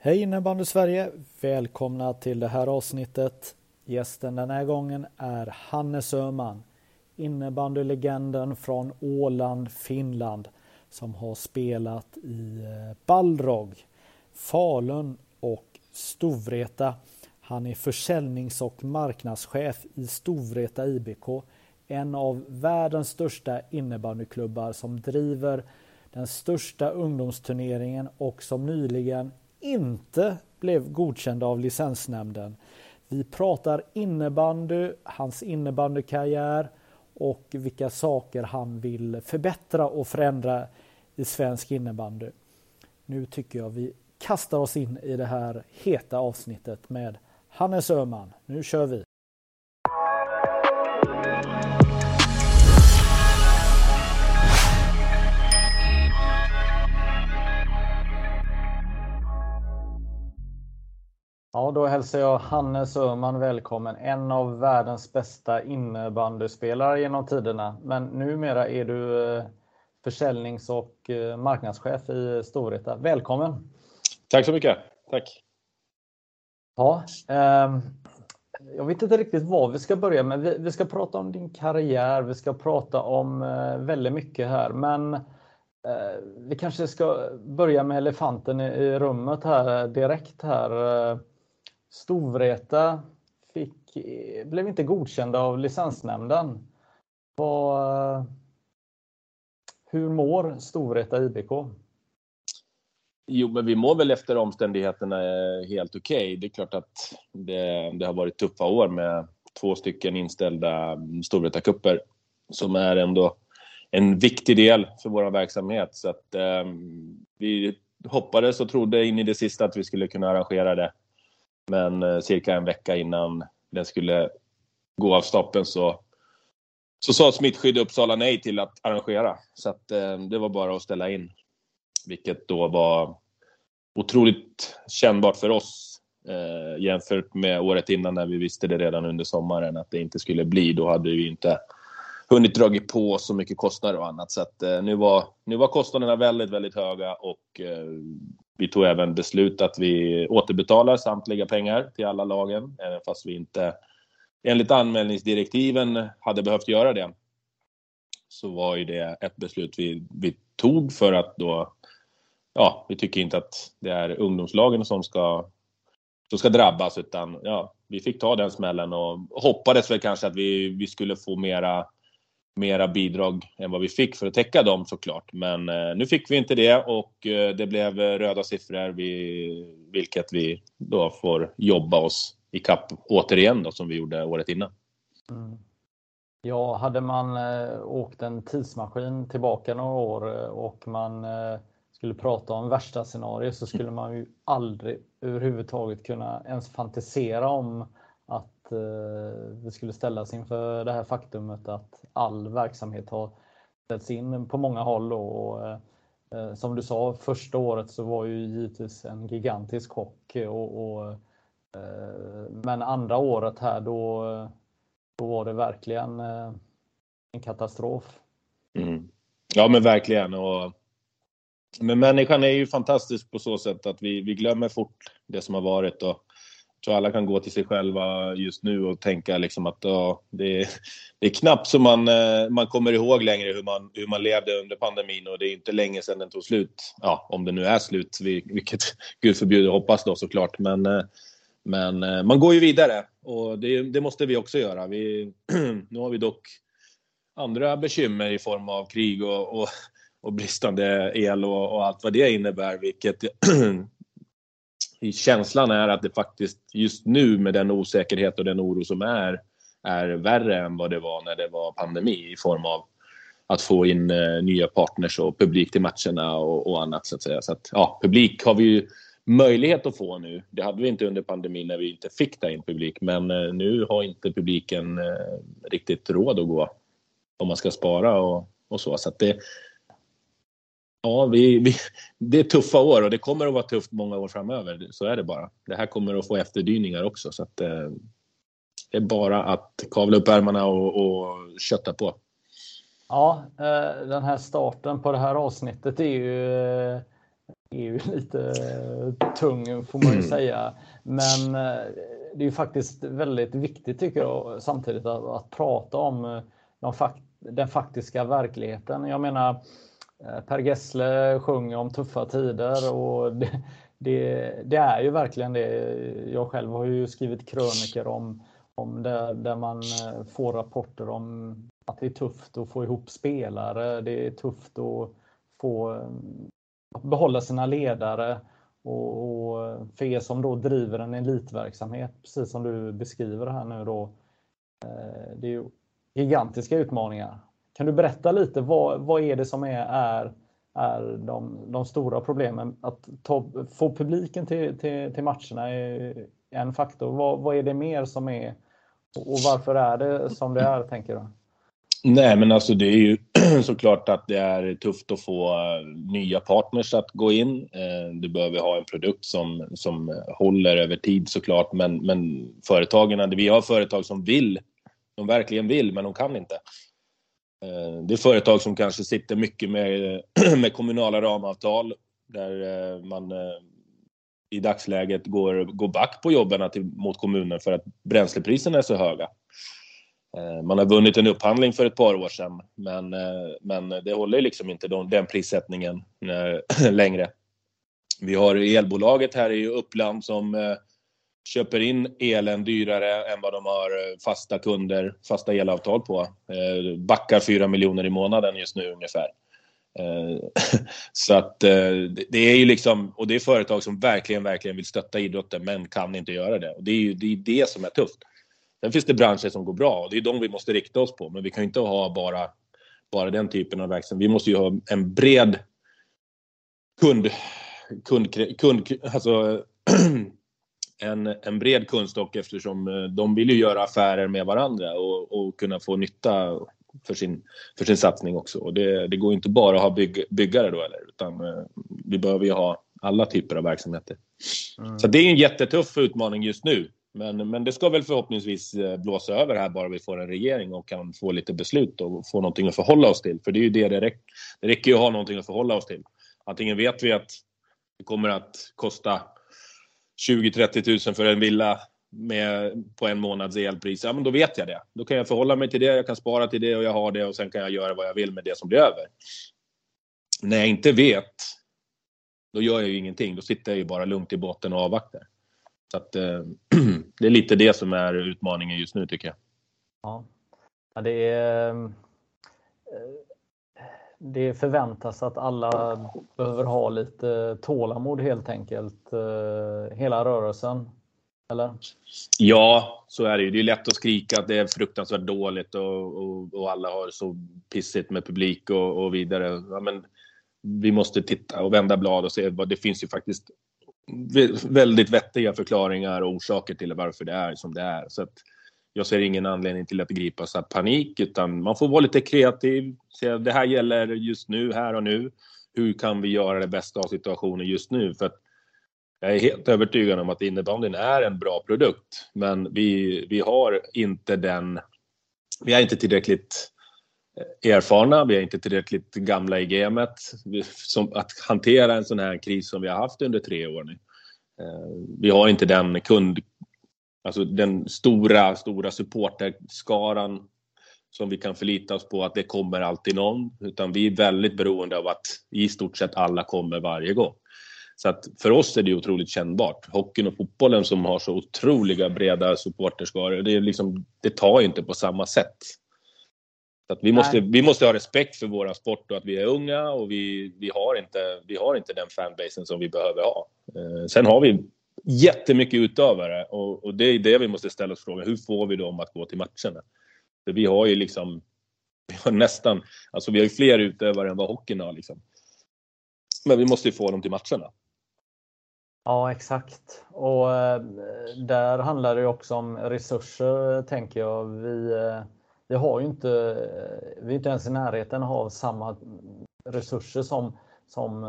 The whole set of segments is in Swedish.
Hej innebandy Sverige! Välkomna till det här avsnittet. Gästen den här gången är Hannes Öhman, innebandylegenden från Åland, Finland, som har spelat i eh, Balrog, Falun och Storvreta. Han är försäljnings och marknadschef i Storvreta IBK, en av världens största innebandyklubbar som driver den största ungdomsturneringen och som nyligen inte blev godkända av licensnämnden. Vi pratar innebandy, hans innebandykarriär och vilka saker han vill förbättra och förändra i svensk innebandy. Nu tycker jag vi kastar oss in i det här heta avsnittet med Hannes Öhman. Nu kör vi! Ja, då hälsar jag Hannes Öhman välkommen. En av världens bästa innebandyspelare genom tiderna. Men numera är du eh, försäljnings och eh, marknadschef i Storvreta. Välkommen! Tack så mycket! Tack! Ja, eh, jag vet inte riktigt var vi ska börja, men vi, vi ska prata om din karriär. Vi ska prata om eh, väldigt mycket här, men eh, vi kanske ska börja med elefanten i, i rummet här direkt här. Storvreta fick, blev inte godkända av licensnämnden. Vad, hur mår Storvreta IBK? Jo, men vi mår väl efter omständigheterna eh, helt okej. Okay. Det är klart att det, det, har varit tuffa år med två stycken inställda Storvreta-cuper som är ändå en viktig del för vår verksamhet. Så att eh, vi hoppades och trodde in i det sista att vi skulle kunna arrangera det men eh, cirka en vecka innan den skulle gå av stapeln så, så sa smittskydd Uppsala nej till att arrangera. Så att, eh, det var bara att ställa in. Vilket då var otroligt kännbart för oss eh, jämfört med året innan när vi visste det redan under sommaren att det inte skulle bli. Då hade vi inte hunnit dragit på så mycket kostnader och annat. Så att, eh, nu, var, nu var kostnaderna väldigt, väldigt höga och eh, vi tog även beslut att vi återbetalar samtliga pengar till alla lagen, även fast vi inte enligt anmälningsdirektiven hade behövt göra det. Så var ju det ett beslut vi, vi tog för att då, ja, vi tycker inte att det är ungdomslagen som ska, som ska drabbas utan ja, vi fick ta den smällen och hoppades väl kanske att vi, vi skulle få mera mera bidrag än vad vi fick för att täcka dem såklart. Men eh, nu fick vi inte det och eh, det blev eh, röda siffror, vi, vilket vi då får jobba oss i kapp återigen då, som vi gjorde året innan. Mm. Ja, hade man eh, åkt en tidsmaskin tillbaka några år eh, och man eh, skulle prata om värsta scenario så skulle man ju aldrig överhuvudtaget kunna ens fantisera om att eh, vi skulle ställas inför det här faktumet att all verksamhet har ställts in på många håll. Och, eh, eh, som du sa, första året så var ju givetvis en gigantisk chock. Eh, och, och eh, men andra året här då, då var det verkligen eh, en katastrof. Mm. Ja men verkligen. Och, men människan är ju fantastisk på så sätt att vi, vi glömmer fort det som har varit. Och, tror alla kan gå till sig själva just nu och tänka liksom att ja, det, är, det är knappt så man, eh, man kommer ihåg längre hur man, hur man levde under pandemin och det är inte länge sedan den tog slut. Ja, om det nu är slut, vilket Gud förbjuder hoppas då såklart. Men, eh, men eh, man går ju vidare och det, det måste vi också göra. Vi, nu har vi dock andra bekymmer i form av krig och, och, och bristande el och, och allt vad det innebär, vilket känslan är att det faktiskt just nu med den osäkerhet och den oro som är, är värre än vad det var när det var pandemi i form av att få in eh, nya partners och publik till matcherna och, och, annat så att säga. Så att, ja, publik har vi ju möjlighet att få nu. Det hade vi inte under pandemin när vi inte fick ta in publik, men eh, nu har inte publiken eh, riktigt råd att gå om man ska spara och, och så. Så att det, ja, vi, vi, det är tuffa år och det kommer att vara tufft många år framöver. Så är det bara. Det här kommer att få efterdyningar också. Så att, eh, det är bara att kavla upp ärmarna och, och kötta på. Ja, eh, den här starten på det här avsnittet är ju, är ju lite tung får man ju mm. säga. Men eh, det är ju faktiskt väldigt viktigt tycker jag samtidigt att, att prata om de den faktiska verkligheten. Jag menar, eh, Eh, per Gessle sjunger om tuffa tider och det, det, det, är ju verkligen det. Jag själv har ju skrivit kröniker om, om det, där man eh, får rapporter om att det är tufft att få ihop spelare. Det är tufft att få eh, att behålla sina ledare. Och, och, för er som då driver en elitverksamhet, precis som du beskriver här nu då. Det är ju gigantiska utmaningar. Kan du berätta lite vad, vad är det som är, är, är de, de stora problemen? Att ta, få publiken till, till, till matcherna är en faktor. Vad, vad är det mer som är och varför är det som det är tänker du? Nej, men alltså det är ju såklart att det är tufft att få eh, nya partners att gå in. Eh, du behöver ha en produkt som, som håller över tid såklart, men, men företagen, vi har företag som vill, de verkligen vill, men de kan inte. Eh, det är företag som kanske sitter mycket med, med kommunala ramavtal där eh, man eh, i dagsläget går, går back på jobben till, mot kommunen för att bränslepriserna är så höga. Man har vunnit en upphandling för ett par år sedan, men, men det håller liksom inte den prissättningen längre. Vi har elbolaget här i Uppland som köper in elen dyrare än vad de har eh, fasta kunder, fasta elavtal på. Eh, backar 4 miljoner i månaden just nu ungefär. Eh, så att det är ju liksom, och det är företag som verkligen, verkligen vill stötta idrotten men kan inte göra det. Och det är ju det, är det som är tufft. Sen finns det branscher som går bra och det är de vi måste rikta oss på. Men vi kan inte ha bara, bara den typen av verksamhet. Vi måste ju ha en bred kund, kund, kund alltså en, en bred kundstock eftersom eh, de vill ju göra affärer med varandra och, och kunna få nytta för sin, för sin satsning också. Och det, det går inte bara att ha bygg, byggare då eller, utan eh, vi behöver ju ha alla typer av verksamheter. Mm. Så det är en jättetuff utmaning just nu. Men, men det ska väl förhoppningsvis eh, blåsa över här bara vi får en regering och kan få lite beslut och få någonting att förhålla oss till. För det är ju det det räcker. Det räcker ju att ha någonting att förhålla oss till. Antingen vet vi att det kommer att kosta 20-30 000 för en villa med, på en månads elpris. Ja, men då vet jag det. Då kan jag förhålla mig till det, jag kan spara till det och jag har det och sen kan jag göra vad jag vill med det som blir över. När jag inte vet, då gör jag ju ingenting. Då sitter jag ju bara lugnt i båten och avvaktar. Så att, eh, det är lite det som är utmaningen just nu tycker jag. Ja, ja det är eh, det förväntas att alla behöver ha lite tålamod helt enkelt, eh, hela rörelsen. Eller? Ja, så är det ju. Det är lätt att skrika att det är fruktansvärt dåligt och, och, och alla har så pissigt med publik och, och vidare. Ja, men vi måste titta och vända blad och se vad det finns ju faktiskt väldigt vettiga förklaringar och orsaker till varför det är som det är. Så att jag ser ingen anledning till att gripas av panik, utan man får vara lite kreativ. Se, det här gäller just nu, här och nu. Hur kan vi göra det bästa av situationen just nu? För att jag är helt övertygad om att innebandyn är en bra produkt, men vi, vi har inte den... Vi är inte tillräckligt eh, erfarna, vi är inte tillräckligt gamla i gamet som att hantera en sån här kris som vi har haft under tre år nu. Eh, vi har inte den kund, alltså den stora, stora supporterskaran som vi kan förlita oss på att det kommer alltid någon, utan vi är väldigt beroende av att i stort sett alla kommer varje gång. Så att för oss är det otroligt kännbart. Hockeyn och fotbollen som har så otroliga breda supporterskaror, det, är liksom, det tar inte på samma sätt. Så att vi, måste, vi måste ha respekt för vår sport och att vi är unga och vi, vi, har, inte, vi har inte den fanbasen som vi behöver ha. Eh, sen har vi jättemycket utövare och, och det är det vi måste ställa oss frågan. Hur får vi dem att gå till matcherna? För vi har ju liksom vi har nästan, alltså vi har ju fler utövare än vad hockeyn har liksom. Men vi måste ju få dem till matcherna. Ja, exakt. Och eh, där handlar det också om resurser, tänker jag. Vi, eh, vi har ju inte, eh, vi är inte ens i närheten av samma resurser som, som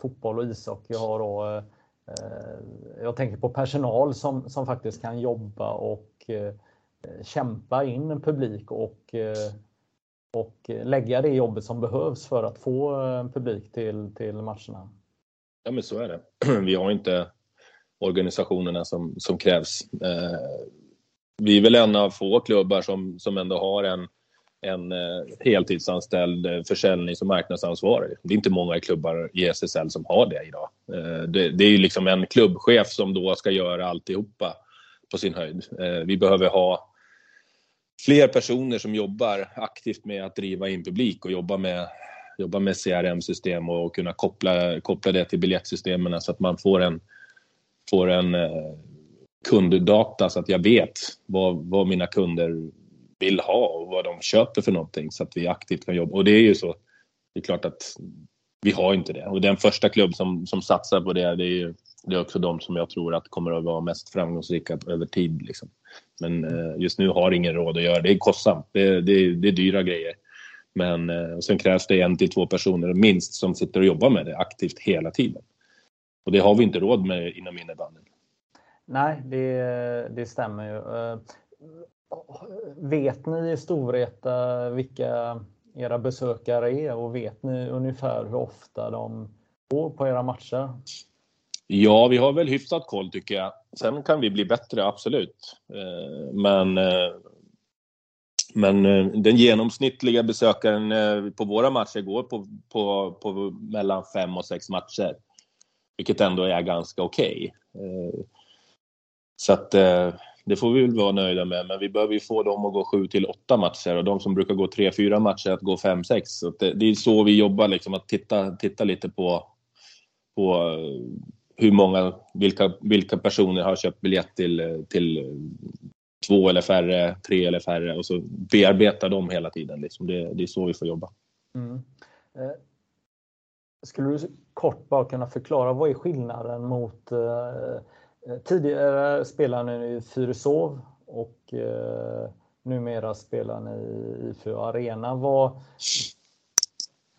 fotboll och ishockey har. Då. Eh, jag tänker på personal som, som faktiskt kan jobba och eh, kämpa in en publik och, eh, och lägga det jobbet som behövs för att få en publik till, till matcherna. Ja, men så är det. Vi har inte organisationerna som, som krävs. Vi är väl en av få klubbar som, som ändå har en, en eh, heltidsanställd eh, försäljnings och marknadsansvarig. Det är inte många klubbar i SSL som har det idag. Eh, det, är ju liksom en klubbchef som då ska göra alltihopa på sin höjd. Vi behöver ha fler personer som jobbar aktivt med att driva in publik och jobba med jobba med CRM-system och kunna koppla, koppla det till biljettsystemen så att man får en, får en kunddata så att jag vet vad, vad mina kunder vill ha och vad de köper för någonting så att vi aktivt kan jobba. Och det är ju så, det är klart att vi har inte det. Och den första klubb som, som satsar på det, det är ju det är också de som jag tror att kommer att vara mest framgångsrika över tid. Liksom. Men eh, just nu har ingen råd att göra det. är kostsamt. Det, det, det är dyra grejer. Men eh, sen krävs det en till två personer minst som sitter och jobbar med det aktivt hela tiden. Och det har vi inte råd med inom innebandyn. Nej, det, det stämmer ju. Vet ni i Storvreta vilka era besökare är och vet ni ungefär hur ofta de går på era matcher? Ja, vi har väl hyfsat koll tycker jag. Sen kan vi bli bättre, absolut. Eh, men eh, men eh, den genomsnittliga besökaren på våra matcher går på, på, på mellan fem och sex matcher. Vilket ändå är ganska okej. Okay. Så att det får vi väl vara nöjda med. Men vi behöver ju få dem att gå 7 till 8 matcher och de som brukar gå tre, fyra matcher att gå fem, sex. Så det, det, är så vi jobbar, liksom, att titta, titta lite på, på eh, hur många, vilka, vilka personer har köpt biljett till, eh, till eh, två eller färre, tre eller färre och så bearbeta dem hela tiden. Liksom. Det, det är så vi får jobba. Mm. Eh, skulle du kort bara kunna förklara vad är skillnaden mot eh, Eh, tidigare spelade ni i Fyrishov och eh, numera ni i IFU Arena. Vad,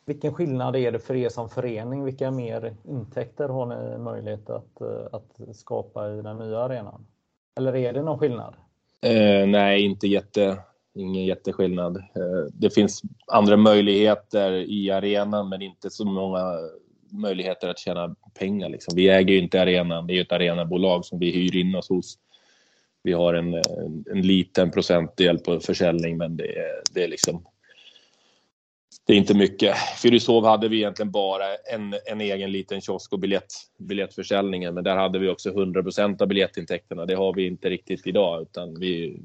vilken skillnad är det för er som förening? Vilka mer intäkter har ni möjlighet att, eh, att skapa i den nya arenan? Eller är det någon skillnad? Eh, nej, inte jätte, ingen jätteskillnad. Eh, det finns andra möjligheter i arenan men inte så många möjligheter att tjäna pengar. Liksom. Vi äger ju inte arenan, det är ju ett arenabolag som vi hyr in oss hos. Vi har en, en, en liten procentdel på försäljning men det är, det är liksom det är inte mycket. Fyrishov hade vi egentligen bara en, en egen liten kiosk och biljett, biljettförsäljningen, men där hade vi också 100 av biljettintäkterna. Det har vi inte riktigt idag, utan vi,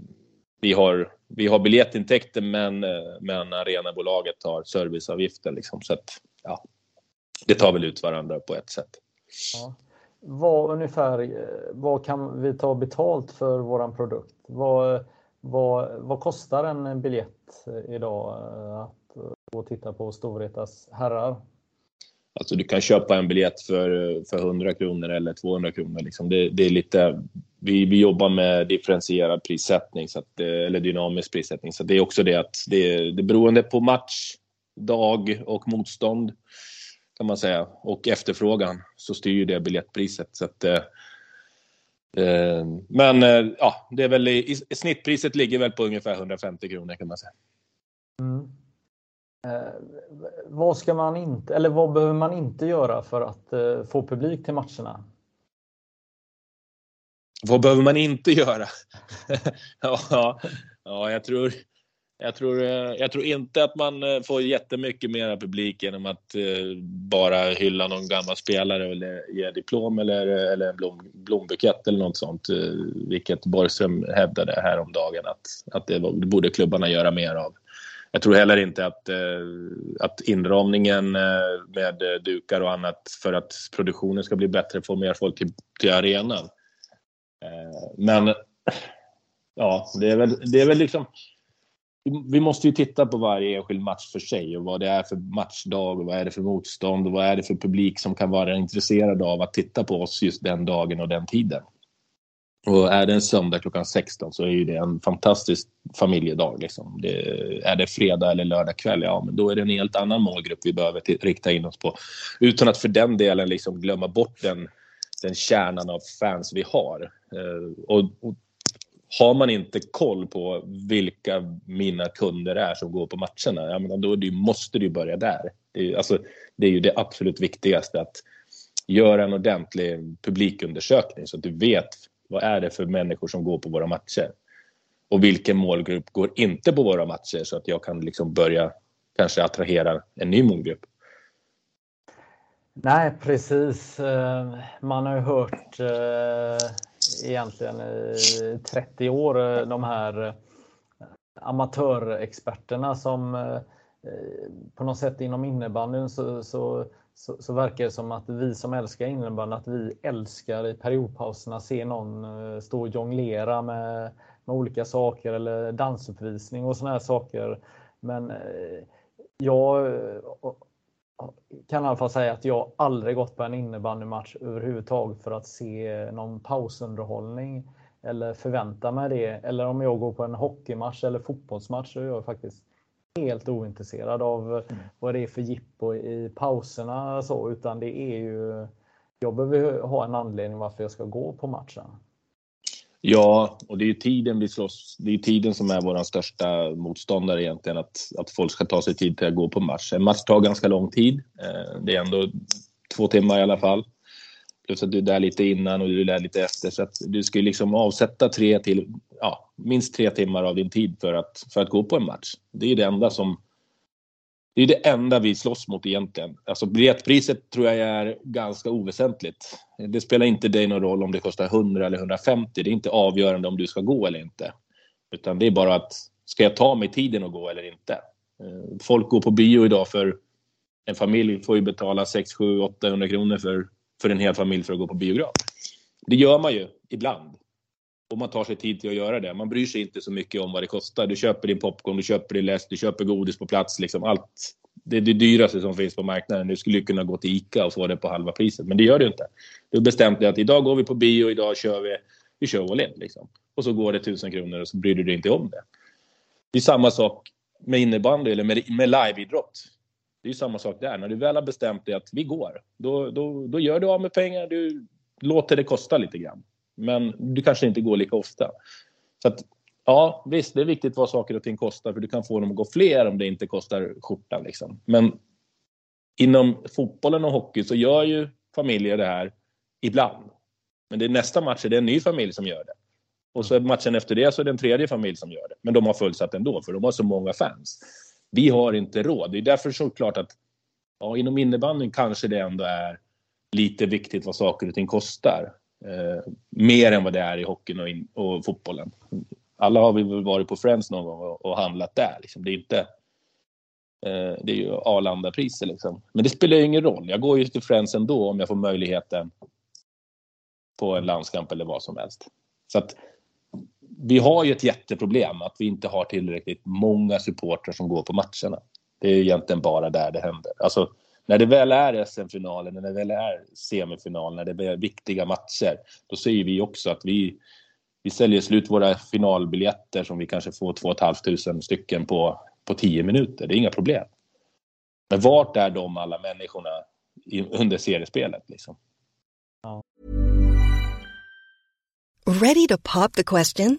vi, har, vi har biljettintäkter, men, eh, men arenabolaget har serviceavgifter Liksom, så att, ja, det tar väl ut varandra på ett sätt. Ja. Vad ungefär, vad kan vi ta betalt för våran produkt? Vad, vad, vad kostar en biljett idag att och titta på Storvretas herrar? Alltså du kan köpa en biljett för, för 100 kronor eller 200 kronor. Liksom. Det, det, är lite, vi, vi jobbar med differentierad prissättning, så att, eller dynamisk prissättning. Så det är också det att det, det beroende på match, dag och motstånd kan man säga och efterfrågan så styr det biljettpriset. Så att, eh, eh men eh, ja, det är väl i, i, snittpriset ligger väl på ungefär 150 kronor kan man säga. Mm. Eh, vad ska man inte, eller vad behöver man inte göra för att eh, få publik till matcherna? Vad behöver man inte göra? ja, ja, jag tror, jag tror, eh, jag tror inte att man eh, får jättemycket mera publik genom att eh, bara hylla någon gammal spelare eller ge diplom eller, eller en blom, blombukett eller något sånt. Vilket Borgström hävdade häromdagen att, att det, borde klubbarna göra mer av jag tror heller inte att, att inramningen med dukar och annat för att produktionen ska bli bättre får mer folk till, till arenan. Men ja, det är väl, det är väl liksom vi måste ju titta på varje enskild match för sig och vad det är för matchdag och vad är det för motstånd och vad är det för publik som kan vara intresserad av att titta på oss just den dagen och den tiden. Och är det en söndag klockan 16 så är ju det en fantastisk familjedag. Liksom. Det, är det fredag eller lördag kväll, ja men då är det en helt annan målgrupp vi behöver rikta in oss på. Utan att för den delen liksom glömma bort den, den kärnan av fans vi har. Eh, och, och har man inte koll på vilka mina kunder är som går på matcherna, ja, men då det, måste du börja där. Det är, alltså, det är ju det absolut viktigaste att göra en ordentlig publikundersökning så att du vet vad är det för människor som går på våra matcher? Och vilken målgrupp går inte på våra matcher så att jag kan liksom börja kanske attrahera en ny målgrupp? Nej, precis. Eh, man har ju hört eh, egentligen i 30 år eh, de här eh, amatörexperterna som eh, på något sätt inom innebandyn så, så så, så verkar det som att vi som älskar innebandy, att vi älskar i periodpauserna se någon stå och jonglera med, med olika saker eller dansuppvisning och sådana här saker. Men jag kan i alla fall säga att jag aldrig gått på en innebandymatch överhuvudtaget för att se någon pausunderhållning eller förvänta mig det. Eller om jag går på en hockeymatch eller fotbollsmatch så är jag faktiskt helt ointresserad av mm. vad det är för jippo i pauserna så, utan det är ju jag behöver ha en anledning varför jag ska gå på matchen. Ja, och det är ju tiden vi slåss. Det är tiden som är vår största motståndare egentligen, att, att folk ska ta sig tid till att gå på match. En match tar ganska lång tid. Eh, det är ändå två timmar i alla fall. Plus att du är där lite innan och du är där lite efter. Så att du ska liksom avsätta tre till, ja, minst tre timmar av din tid för att, för att gå på en match. Det är det enda som... Det är det enda vi slåss mot egentligen. Alltså biljettpriset tror jag är ganska oväsentligt. Det spelar inte dig någon roll om det kostar 100 eller 150. Det är inte avgörande om du ska gå eller inte. Utan det är bara att, ska jag ta mig tiden att gå eller inte? Eh, folk går på bio idag för en familj får ju betala 6, 7, 800 kronor för för en hel familj för att gå på biograf. Det gör man ju ibland. Och man tar sig tid till att göra det. Man bryr sig inte så mycket om vad det kostar. Du köper din popcorn, du köper din läsk, du köper godis på plats. Liksom allt. Det är det dyraste som finns på marknaden. Du skulle kunna gå till ICA och få det på halva priset. Men det gör du inte. Du bestämde att idag går vi på bio, idag kör vi, vi kör all in. Liksom. Och så går det tusen kronor och så bryr du dig inte om det. Det är samma sak med innebandy eller med, med liveidrott. Det är samma sak där. När du väl har bestämt dig att vi går, då, då, då gör du av med pengar. Du låter det kosta lite grann. Men du kanske inte går lika ofta. Så att, ja, visst, det är viktigt vad saker och ting kostar för du kan få dem att gå fler om det inte kostar skjortan. Liksom. Men inom fotbollen och hockey så gör ju familjer det här ibland. Men det är nästa match är det en ny familj som gör det. Och så matchen efter det så är det en tredje familj som gör det. Men de har fullsatt ändå för de har så många fans vi har inte råd. Det är därför såklart att ja, inom innebandyn kanske det ändå är lite viktigt vad saker och ting kostar. Eh, mer än vad det är i hockeyn och, in, och fotbollen. Alla har vi väl varit på Friends någon gång och, och handlat där. Liksom. Det är inte eh, det är ju Arlanda-priser liksom. Men det spelar ju ingen roll. Jag går ju till Friends ändå om jag får möjligheten på en landskamp eller vad som helst. Så att vi har ju ett jätteproblem att vi inte har tillräckligt många supportrar som går på matcherna. Det är egentligen bara där det händer. Alltså, när det väl är SM-finalen, när det väl är semifinal, när det är viktiga matcher, då säger vi också att vi, vi säljer slut våra finalbiljetter som vi kanske får 2 500 stycken på, på 10 minuter. Det är inga problem. Men vart är de alla människorna i, under seriespelet? Liksom? Ready to pop the question?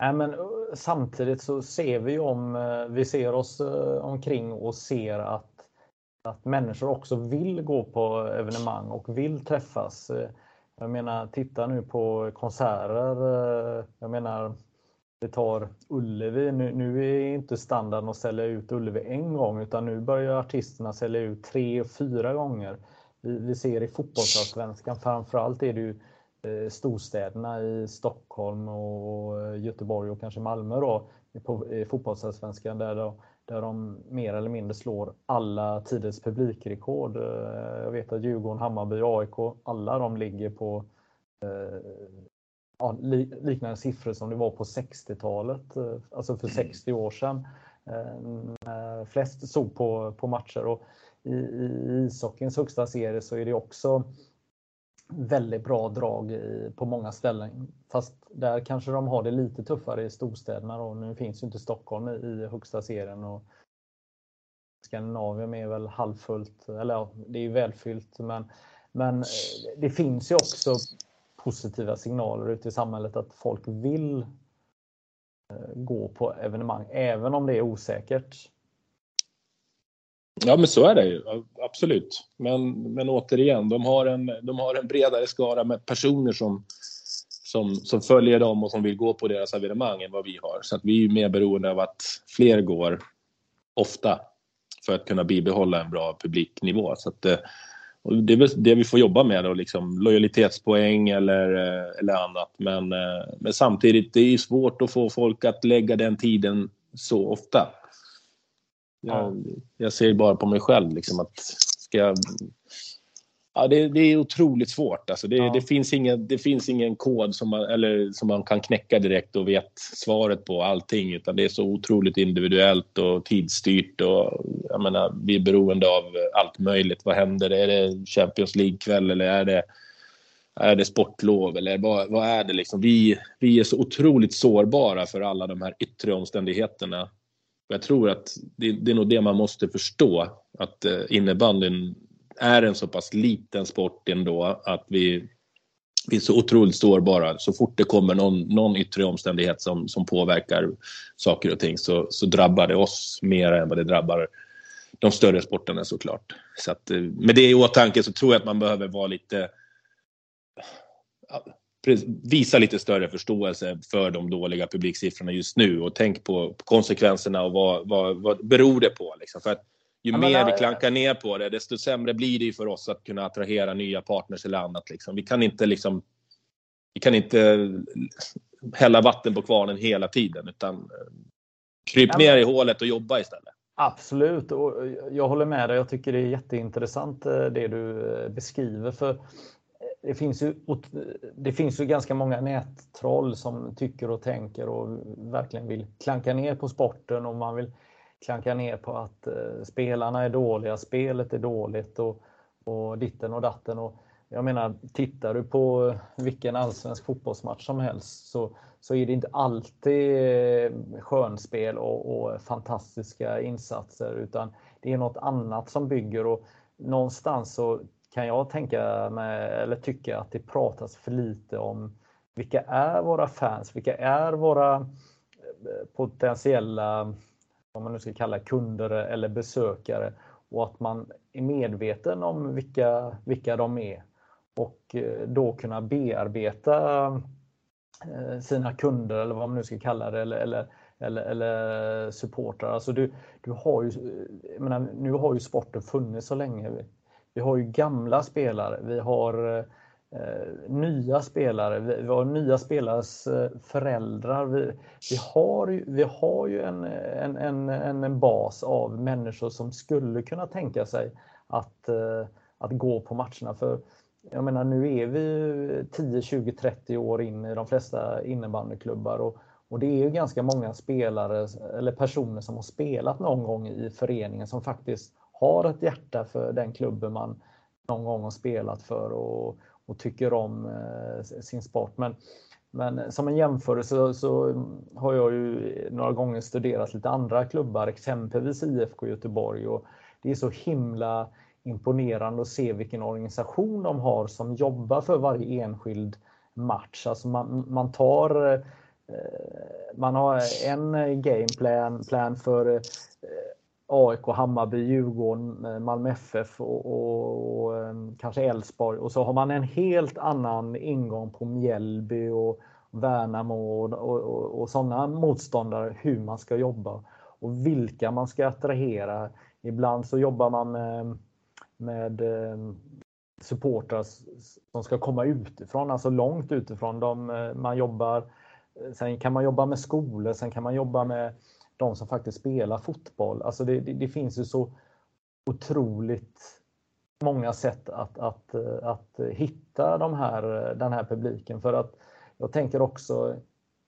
Nej, men, eh, samtidigt så ser vi om eh, vi ser oss eh, omkring och ser att att människor också vill gå på evenemang och vill träffas. Jag menar, titta nu på konserter. Jag menar, vi tar Ullevi. Nu, nu är inte standarden att sälja ut Ullevi en gång utan nu börjar artisterna sälja ut tre och fyra gånger. Vi, vi ser i fotbollsallsvenskan framförallt är det ju storstäderna i Stockholm och Göteborg och kanske Malmö då i fotbollsallsvenskan där där de mer eller mindre slår alla tiders publikrekord. Eh, jag vet att Djurgården, Hammarby, AIK, alla de ligger på eh, ja, liknande siffror som det var på 60-talet, eh, alltså för 60 år sedan. Flest såg på, på matcher och i, i ishockeyns högsta serie så är det också väldigt bra drag i, på många ställen. Fast där kanske de har det lite tuffare i storstäderna. Då. nu finns ju inte Stockholm i, i högsta serien. Och Skandinavien är väl halvfullt, eller ja, det är ju välfyllt. Men, men eh, det finns ju också positiva signaler ute i samhället att folk vill eh, gå på evenemang, även om det är osäkert. Ja, men så är det ju. Absolut. Men, men återigen, de har, en, de har en bredare skara med personer som, som, som följer dem och som vill gå på deras evenemang än vad vi har. Så att vi är mer beroende av att fler går ofta för att kunna bibehålla en bra publiknivå. Så att, eh, det är väl det vi får jobba med, då, liksom, lojalitetspoäng eller, eh, eller annat. Men, eh, men samtidigt, det är svårt att få folk att lägga den tiden så ofta. Jag, jag ser bara på mig själv liksom att ska jag, Ja, det, det, är otroligt svårt. Alltså det, ja. det, finns ingen, det finns ingen kod som man, eller, som man kan knäcka direkt och vet svaret på allting. Utan det är så otroligt individuellt och tidsstyrt. Och, jag menar, vi är beroende av allt möjligt. Vad händer? Är det Champions League-kväll eller är det, är det sportlov? Eller vad, vad är det? Liksom? Vi, vi är så otroligt sårbara för alla de här yttre omständigheterna jag tror att det, det, är nog det man måste förstå, att eh, innebandyn är en så pass liten sport ändå att vi, vi är så otroligt sårbara. Så fort det kommer någon, någon yttre omständighet som, som påverkar saker och ting så, så drabbar det oss mer än vad det drabbar de större sporterna såklart. Så att, eh, med det i åtanke så tror jag att man behöver vara lite visa lite större förståelse för de dåliga publiksiffrorna just nu och tänk på konsekvenserna och vad, vad, vad beror det på? Liksom. För att ju ja, mer vi klankar ner på det, desto sämre blir det för oss att kunna attrahera nya partners eller annat. Liksom. Vi kan inte liksom, vi kan inte hälla vatten på kvarnen hela tiden utan eh, kryp ner i hålet och jobba istället. Absolut, och jag håller med dig. Jag tycker det är jätteintressant eh, det du eh, beskriver. För det finns, ju, det finns ju ganska många nättroll som tycker och tänker och verkligen vill klanka ner på sporten och man vill klanka ner på att eh, spelarna är dåliga, spelet är dåligt och, och ditten och datten. Och jag menar, tittar du på vilken allsvensk fotbollsmatch som helst så, så är det inte alltid eh, skönspel och, och fantastiska insatser utan det är något annat som bygger och någonstans så kan jag tänka mig, eller tycka att det pratas för lite om vilka är våra fans? Vilka är våra eh, potentiella, vad man nu ska kalla kunder eller besökare? Och att man är medveten om vilka, vilka de är och eh, då kunna bearbeta eh, sina kunder eller vad man nu ska kalla det eller, eller, eller, eller supportrar. Alltså du, du har ju, menar, nu har ju sporten funnits så länge. Vi har ju gamla spelare, vi har eh, nya spelare, vi, vi, har nya spelares eh, föräldrar. Vi, vi, har, vi har ju en, en, en, en bas av människor som skulle kunna tänka sig att, eh, att gå på matcherna. För jag menar, nu är vi 10, 20, 30 år in i de flesta innebandyklubbar och, och det är ju ganska många spelare eller personer som har spelat någon gång i föreningen som faktiskt har ett hjärta för den klubben man någon gång har spelat för och, och tycker om eh, sin sport. Men men som en jämförelse så, så, har jag ju några gånger studerat lite andra klubbar, exempelvis IFK Göteborg. Och det är så himla imponerande att se vilken organisation de har som jobbar för varje enskild match. Alltså man, man tar eh, man har en gameplan plan för eh, AIK, Hammarby, Djurgården, eh, Malmö FF och, och, och eh, kanske Elfsborg. Och så har man en helt annan ingång på Mjällby och Värnamo och, och, och sådana motståndare, hur man ska jobba och vilka man ska attrahera. Ibland så jobbar man med, med eh, supportrar som ska komma utifrån, alltså långt utifrån. De, man jobbar, sen kan man jobba med skolor, sen kan man jobba med de som faktiskt spelar fotboll. Alltså det, det, det finns ju så otroligt många sätt att, att, att hitta de här, den här publiken. För att jag tänker också,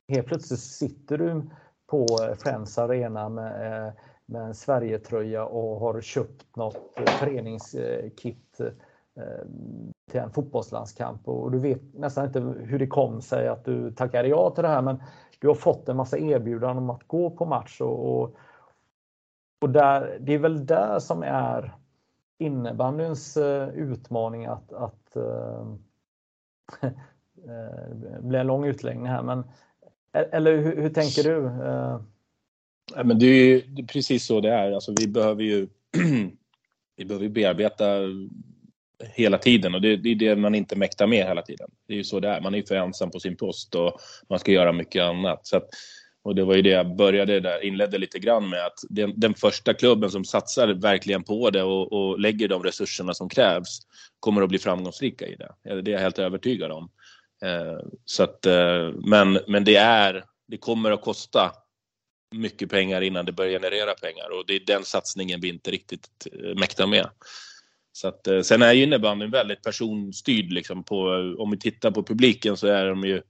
helt plötsligt sitter du på Friends Arena med, med en Sverigetröja och har köpt något föreningskit eh, till en fotbollslandskamp och du vet nästan inte hur det kom sig att du tackade ja till det här men du har fått en massa erbjudanden om att gå på match och, och, och där, det är väl där som är innebandyns uh, utmaning att, att uh, det blir en lång utläggning här men e-, eller hur, hur tänker du? Uh... Ja, men det är, det är precis så det är. Alltså, vi behöver ju vi behöver bearbeta hela tiden och det, det, är det man inte mäktar med hela tiden. Det är ju så det är. Man är ju för ensam på sin post och man ska göra mycket annat. Så att, och det var ju det jag började där, inledde lite grann med att den, den första klubben som satsar verkligen på det och, och, lägger de resurserna som krävs kommer att bli framgångsrika i det. Det är jag helt övertygad om. Eh, så att, eh, men, men det är, det kommer att kosta mycket pengar innan det börjar generera pengar och det är den satsningen vi inte riktigt eh, mäktar med. Så att, eh, sen är ju innebandyn väldigt personstyrd. Liksom på, om vi tittar på publiken så är de ju...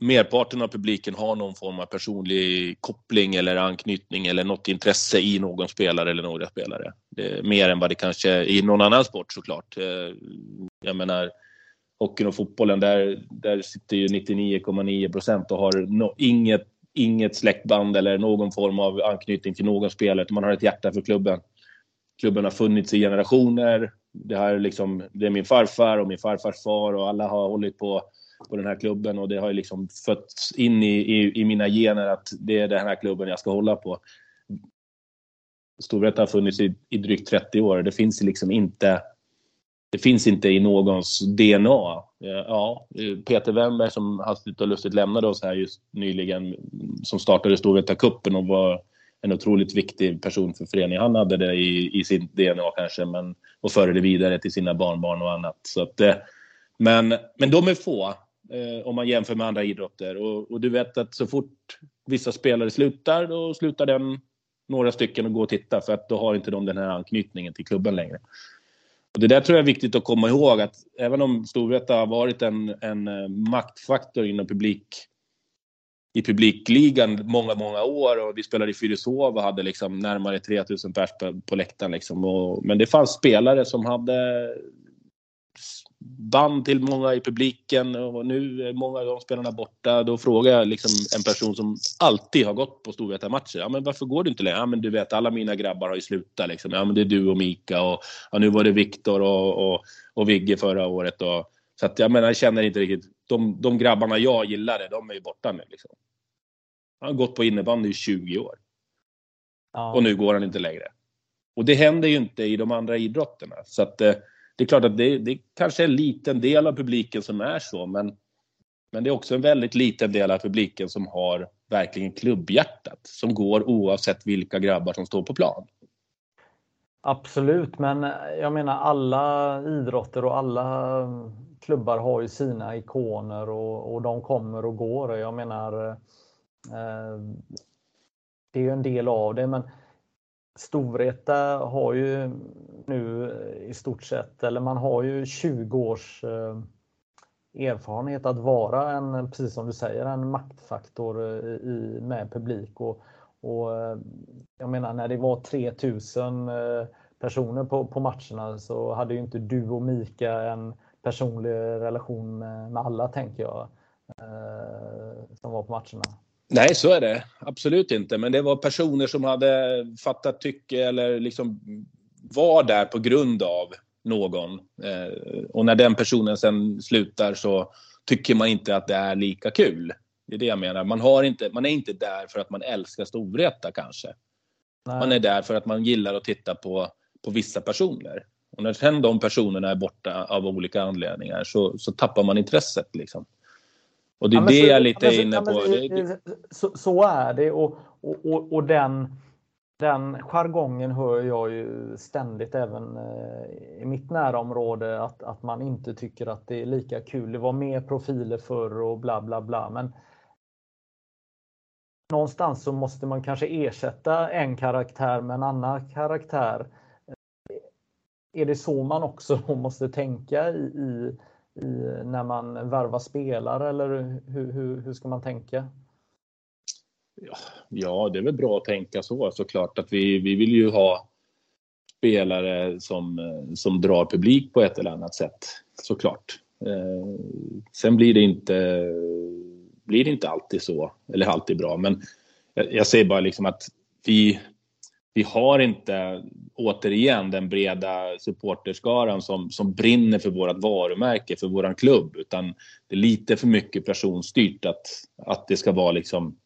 Merparten av publiken har någon form av personlig koppling eller anknytning eller något intresse i någon spelare eller några spelare. Det är mer än vad det kanske är i någon annan sport såklart. Eh, jag menar, hockeyn och fotbollen, där, där sitter ju 99,9 procent och har no, inget, inget släktband eller någon form av anknytning till någon spelare. Man har ett hjärta för klubben klubben har funnits i generationer. Det, här liksom, det är min farfar och min farfars far och alla har hållit på, på den här klubben och det har liksom fötts in i, i, i mina gener att det är den här klubben jag ska hålla på. Storvreta har funnits i, i drygt 30 år. Det finns liksom inte det finns inte i någons DNA. Ja, Peter Wennberg som hastigt och lustigt lämnade oss här just nyligen, som startade Storvreta Cupen och var en otroligt viktig person för föreningen. Han hade det i, i sin DNA kanske men, och förde det vidare till sina barnbarn och annat. Så att, eh, men, men de är få eh, om man jämför med andra idrotter. Och, och, du vet att så fort vissa spelare slutar, då slutar den några stycken och går och titta för att då har inte de den här anknytningen till klubben längre. Och det där tror jag är viktigt att komma ihåg att även om Storvreta har varit en, en eh, maktfaktor inom publik i publikligan många, många år och vi spelade i Fyrishov och hade liksom närmare 3000 pers på, på läktaren. Liksom. Och, men det fanns spelare som hade band till många i publiken och nu är många av de spelarna borta. Då frågar jag liksom en person som alltid har gått på Storvreta-matcher. Ja, men varför går du inte längre? Ja, men du vet, alla mina grabbar har ju slutat. Liksom. Ja, men det är du och Mika och ja, nu var det Viktor och, och, och Vigge förra året. Och, så att jag menar, jag känner inte riktigt. De, de grabbarna jag gillade, de är ju borta nu. Liksom. Han har gått på innebandy i 20 år. Ja. Och nu går han inte längre. Och det händer ju inte i de andra idrotterna. Så att, eh, det är klart att det, det kanske är en liten del av publiken som är så, men, men det är också en väldigt liten del av publiken som har verkligen klubbhjärtat. Som går oavsett vilka grabbar som står på plan. Absolut, men eh, jag menar alla idrotter och alla eh, klubbar har ju sina ikoner och, och de kommer och går. Jag menar Eh, det är ju en del av det, men Storvreta har ju nu eh, i stort sett, eller man har ju 20 års eh, erfarenhet att vara en, precis som du säger, en maktfaktor i, med publik. Och, och eh, jag menar när det var 3000 eh, personer på, på matcherna så hade ju inte du och Mika en personlig relation med, med alla tänker jag. Eh, som var på matcherna. Nej, så är det absolut inte. Men det var personer som hade fattat tycke eller liksom var där på grund av någon. och när den personen sen slutar så tycker man inte att det är lika kul. Det är det jag menar. Man, har inte, man är inte där för att man älskar Storvreta kanske. Nej. Man är där för att man gillar att titta på, på vissa personer. Och när sen de personerna är borta av olika anledningar så, så tappar man intresset. Liksom. Och det är ja, det så, jag är lite ja, inne på. Så, så, är det och, och, och, och den, den jargongen hör jag ju ständigt även eh, i mitt närområde att, att man inte tycker att det är lika kul. Det var mer profiler förr och bla bla bla. Men någonstans så måste man kanske ersätta en karaktär med en annan karaktär. Är det så man också måste tänka i, i, i när man värvar spelare eller hur, hur, hur ska man tänka? Ja, det är väl bra att tänka så såklart att vi, vi vill ju ha spelare som, som drar publik på ett eller annat sätt såklart. Eh, sen blir det inte blir det inte alltid så, eller alltid bra. Men jag, jag säger bara liksom att vi, vi har inte återigen den breda supporterskaran som, som brinner för vårt varumärke, för våran klubb. Utan det är lite för mycket personstyrt att, att det ska vara liksom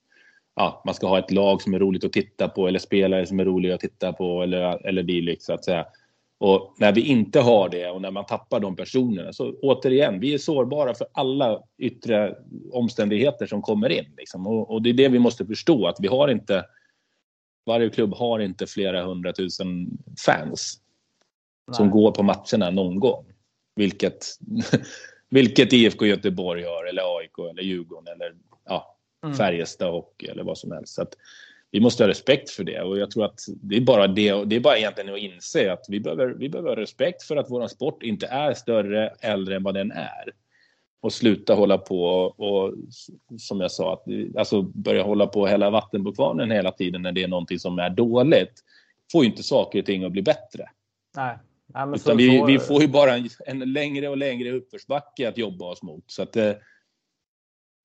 Ja, man ska ha ett lag som är roligt att titta på eller spelare som är roliga att titta på eller, eller dylikt så att säga. Och när vi inte har det och när man tappar de personerna så återigen, vi är sårbara för alla yttre omständigheter som kommer in. Liksom. Och, och, det är det vi måste förstå att vi har inte, varje klubb har inte flera hundratusen fans Nej. som går på matcherna någon gång. Vilket, vilket IFK Göteborg har eller AIK eller Djurgården eller ja, mm. Färjestad och eller vad som helst. Så att, vi måste ha respekt för det och jag tror att det är bara det. Det är bara egentligen att inse att vi behöver, vi behöver ha respekt för att vår sport inte är större, äldre än vad den är. Och sluta hålla på och, som jag sa, att, alltså börja hålla på och hälla vatten på kvarnen hela tiden när det är någonting som är dåligt. Får ju inte saker och ting att bli bättre. Nej. Nej Utan så, vi, vi får ju bara en, en, längre och längre uppförsbacke att jobba oss mot. Så att, eh,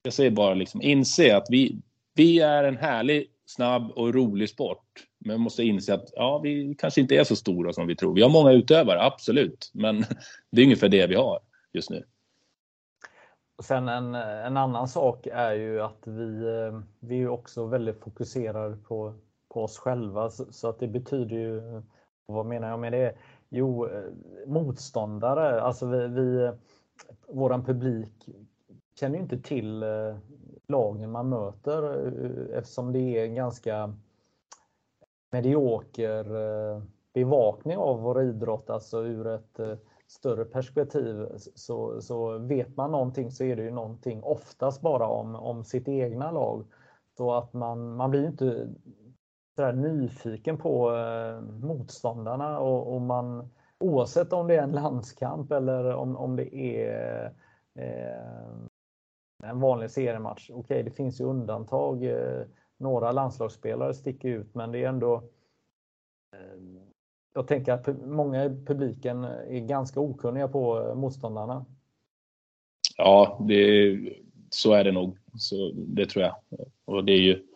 jag säger bara liksom inse att vi, vi är en härlig snabb och rolig sport. Men man måste inse att ja, vi kanske inte är så stora som vi tror. Vi har många utövare, absolut. Men det är ungefär det vi har just nu. Och sen en, en annan sak är ju att vi, eh, vi är också väldigt fokuserade på, på oss själva. Så, så, att det betyder ju, vad menar jag med det? Jo, eh, motståndare, alltså vi, vi eh, våran publik känner ju inte till lagen man möter eh, eftersom det är en ganska medioker eh, bevakning av vår idrott, alltså ur ett eh, större perspektiv så, så vet man någonting så är det ju någonting oftast bara om, om sitt egna lag. Så att man, man blir inte sådär nyfiken på eh, motståndarna och, och, man oavsett om det är en landskamp eller om, om det är eh, en vanlig seriematch. Okej, okay, det finns ju undantag. Eh, några landslagsspelare sticker ut, men det är ändå eh, jag tänker att många i publiken är ganska okunniga på eh, motståndarna. Ja, det, så är det nog. Så det tror jag. Och det är ju,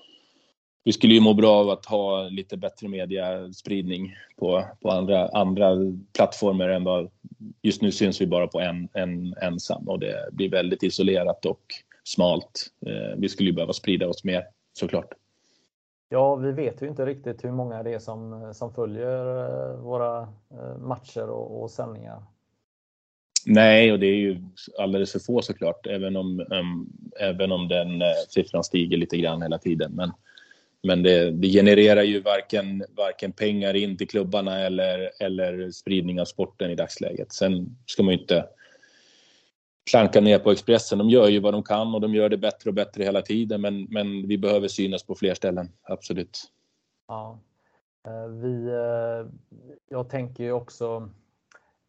vi skulle ju må bra av att ha lite bättre mediaspridning på, på andra, andra plattformar än vad just nu syns vi bara på en, en ensam och det blir väldigt isolerat och smalt. Eh, vi skulle ju behöva sprida oss mer såklart. Ja, vi vet ju inte riktigt hur många det är som, som följer eh, våra eh, matcher och, och sändningar. Nej, och det är ju alldeles för få såklart, även om, um, även om den uh, siffran stiger lite grann hela tiden. Men men det, det, genererar ju varken, varken pengar in till klubbarna eller, eller spridning av sporten i dagsläget. Sen ska man ju inte klanka ner på Expressen. De gör ju vad de kan och de gör det bättre och bättre hela tiden. Men, men vi behöver synas på fler ställen, absolut. Ja. Eh, vi, eh, jag tänker ju också,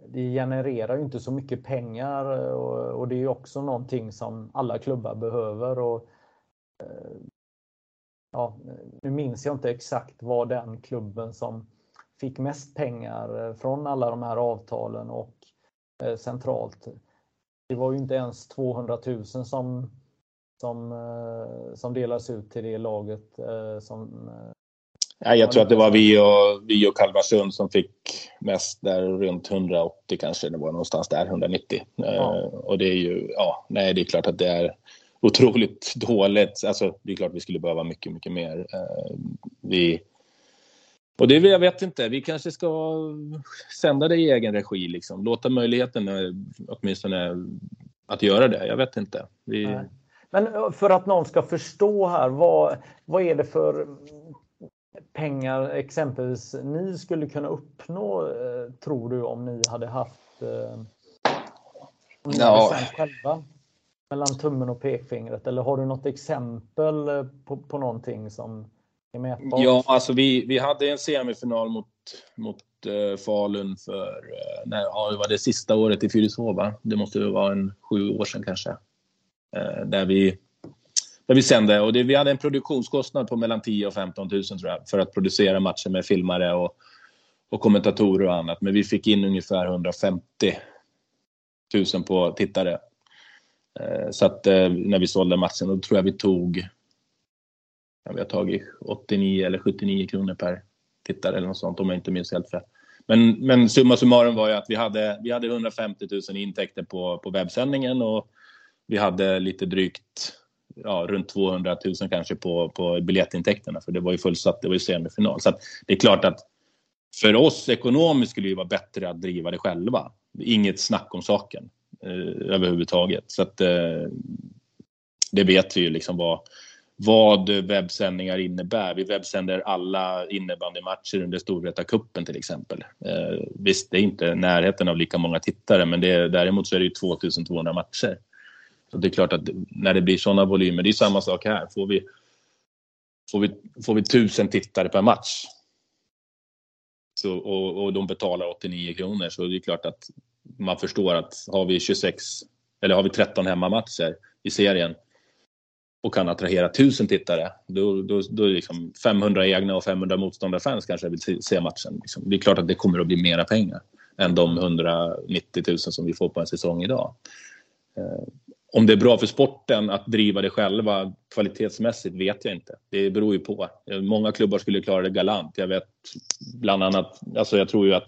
det genererar ju inte så mycket pengar eh, och, och det är ju också någonting som alla klubbar behöver. Och, ja, nu minns jag inte exakt vad den klubben som fick mest pengar eh, från alla de här avtalen och eh, centralt. Det var ju inte ens 200 000 som som, eh, som delas ut till det laget som Ja, jag tror att det var vi och, vi och Kalmarsund som fick mest där runt 180 kanske. Det var någonstans där, 190. Ja. Och det är ju, ja, nej det är klart att det är otroligt dåligt. Alltså det är klart vi skulle behöva mycket, mycket mer. Uh, vi, och det, jag vet inte, vi kanske ska sända det i egen regi liksom. Låta möjligheten åtminstone att göra det. Jag vet inte. Vi... Men för att någon ska förstå här, vad, vad är det för pengar exempelvis ni skulle kunna uppnå, eh, tror du, om ni hade haft eh, om ni ja. hade själva? Mellan tummen och pekfingret. Eller har du något exempel eh, på, på någonting som är mätbart? Ja, alltså vi, vi hade en semifinal mot, mot uh, Falun för, uh, när, ja, var det sista året i Fyrishov, Det måste vara en sju år sedan kanske. Uh, där vi där vi sände. Och det, vi hade en produktionskostnad på mellan 10 och 15 000 tror jag, för att producera matchen med filmare och, och kommentatorer och annat. Men vi fick in ungefär 150 000 på tittare. Eh, så att eh, när vi sålde matchen, då tror jag vi tog ja, vi har tagit 89 eller 79 kronor per tittare eller något sånt om jag inte minns helt fel. Men, men summa summarum var ju att vi hade, vi hade 150 000 intäkter på, på webbsändningen och vi hade lite drygt ja, runt 200 000 kanske på, på biljettintäkterna för det var ju fullsatt, det var ju semifinal. Så det är klart att för oss ekonomiskt skulle det ju vara bättre att driva det själva. Inget snack om saken Eh, överhuvudtaget. Så att, eh, det vet vi ju liksom vad, vad webbsändningar innebär. Vi webbsänder alla innebandymatcher under Storvretakuppen till exempel. Eh, visst, det är inte närheten av lika många tittare men det, däremot så är det ju 2200 matcher. Så det är klart att när det blir sådana volymer, det är samma sak här. Får vi, får vi, får vi tusen tittare per match så, och, och de betalar 89 kronor så det är klart att man förstår att har vi 26 eller har vi 13 hemmamatcher i serien och kan attrahera 1000 tittare, då, då, då är det liksom 500 egna och 500 motståndarfans kanske vill se matchen. Liksom. Det är klart att det kommer att bli mera pengar än de 190 000 som vi får på en säsong idag. Eh, om det är bra för sporten att driva det själva kvalitetsmässigt vet jag inte. Det beror ju på. Många klubbar skulle klara det galant. Jag vet bland annat, alltså jag tror ju att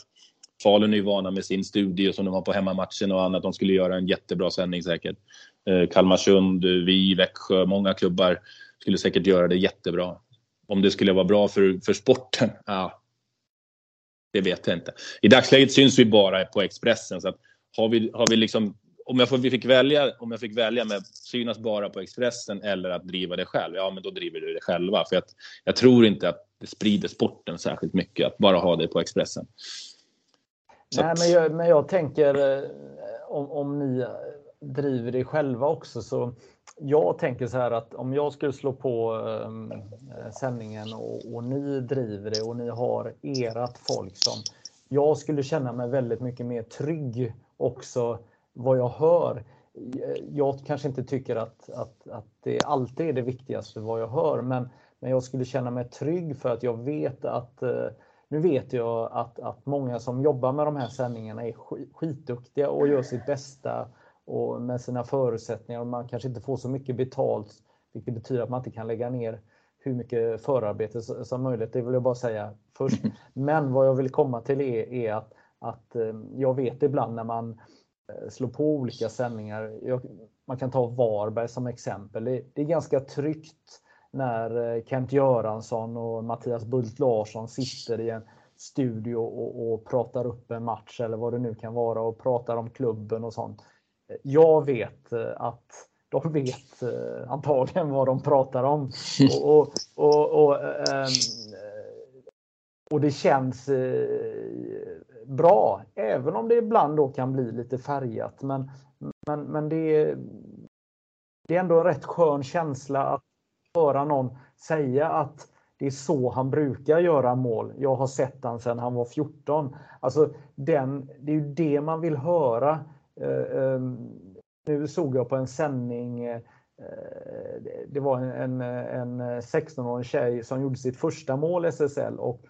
Falun är ju vana med sin studio som de har på hemmamatchen och annat. De skulle göra en jättebra sändning säkert. Eh, Kalmarsund, eh, vi, Växjö, många klubbar skulle säkert göra det jättebra. Om det skulle vara bra för, för sporten? Ja, det vet jag inte. I dagsläget syns vi bara på Expressen så att har vi, har vi liksom om jag, fick välja, om jag fick välja med synas bara på Expressen eller att driva det själv, ja men då driver du det själva. För att jag tror inte att det sprider sporten särskilt mycket att bara ha det på Expressen. Nej, men jag, men jag tänker eh, om, om ni driver det själva också så jag tänker så här att om jag skulle slå på um, sändningen och, och, ni driver det och ni har erat folk som jag skulle känna mig väldigt mycket mer trygg också vad jag hör. Jag kanske inte tycker att, att, att det alltid är det viktigaste vad jag hör, men, men jag skulle känna mig trygg för att jag vet att eh, nu vet jag att, att många som jobbar med de här sändningarna är skitduktiga och gör sitt bästa och med sina förutsättningar och man kanske inte får så mycket betalt, vilket betyder att man inte kan lägga ner hur mycket förarbete som möjligt. Det vill jag bara säga först. Men vad jag vill komma till är, är att, att eh, jag vet ibland när man Eh, slå på olika sändningar. man kan ta Varberg som exempel. Det, är ganska tryggt när eh, Kent Göransson och Mattias Bult Larsson sitter i en studio och, och, pratar upp en match eller vad det nu kan vara och pratar om klubben och sånt. Jag vet eh, att de vet eh, antagligen vad de pratar om. Och, och, och, och, ehm, och det känns bra, även om det ibland då kan bli lite färgat. Men, men, men det, är, det är ändå en rätt skön känsla att höra någon säga att det är så han brukar göra mål. Jag har sett han sedan han var 14. Alltså den, det är ju det man vill höra. Eh, eh, nu såg jag på en sändning eh, det var en, en 16-årig tjej som gjorde sitt första mål i SSL och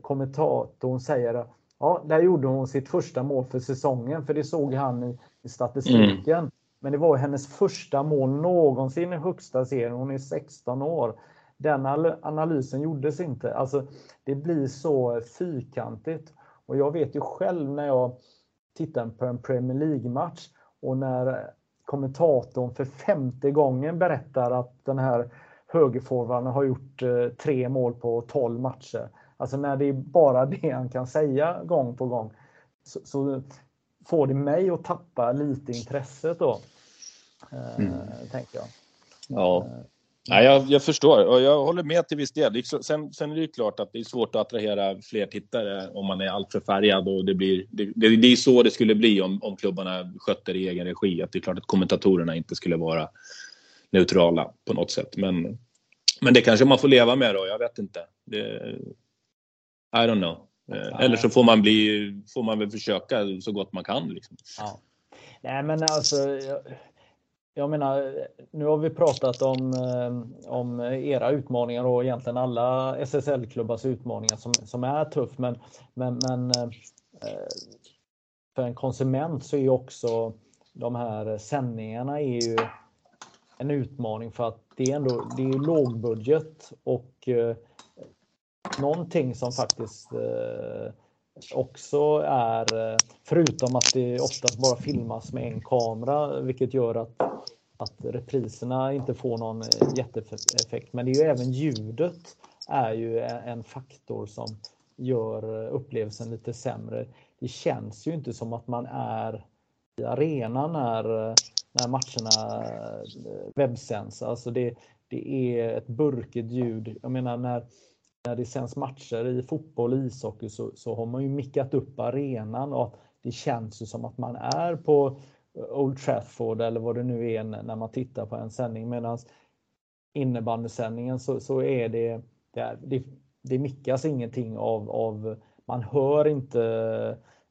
kommentatorn säger Ja, där gjorde hon sitt första mål för säsongen, för det såg han i, i statistiken. Mm. Men det var hennes första mål någonsin i högsta serien. Hon är 16 år. Den analysen gjordes inte. Alltså, det blir så fyrkantigt. Och jag vet ju själv när jag tittar på en Premier League-match och när kommentatorn för femte gången berättar att den här högerforwarden har gjort eh, tre mål på 12 matcher. Alltså när det är bara det han kan säga gång på gång så, så får det mig att tappa lite intresset då. Eh, mm. Tänker jag. Ja. Eh, Ja, jag, jag, förstår och jag håller med till viss del. Sen, sen är det ju klart att det är svårt att attrahera fler tittare om man är alltför färgad och det blir. Det, det, det är så det skulle bli om, om klubbarna skötte i egen regi. Att det är klart att kommentatorerna inte skulle vara neutrala på något sätt. Men, men det kanske man får leva med då. Jag vet inte. Det, I don't know. Eh, eller så får man bli, får man väl försöka så gott man kan. Liksom. Ja. Nej, men alltså. Jag menar, nu har vi pratat om, eh, om era utmaningar och egentligen alla SSL-klubbars utmaningar som, som är tuff. Men, men, men eh, för en konsument så är ju också de här sändningarna är ju en utmaning för att det är ändå det är lågbudget och eh, någonting som faktiskt eh, också är, eh, förutom att det oftast bara filmas med en kamera, vilket gör att att repriserna inte får någon eh, jätteeffekt. Men det är ju även ljudet är ju en faktor som gör eh, upplevelsen lite sämre. Det känns ju inte som att man är i arenan när, när matcherna webbsänds. Alltså det, det är ett burkigt ljud. Jag menar när, när det sänds matcher i fotboll och ishockey så, så har man ju mickat upp arenan och det känns ju som att man är på Old Trafford eller vad det nu är när man tittar på en sändning. Medan innebandysändningen så, så är det, det, det, det mickas ingenting av, av, man hör inte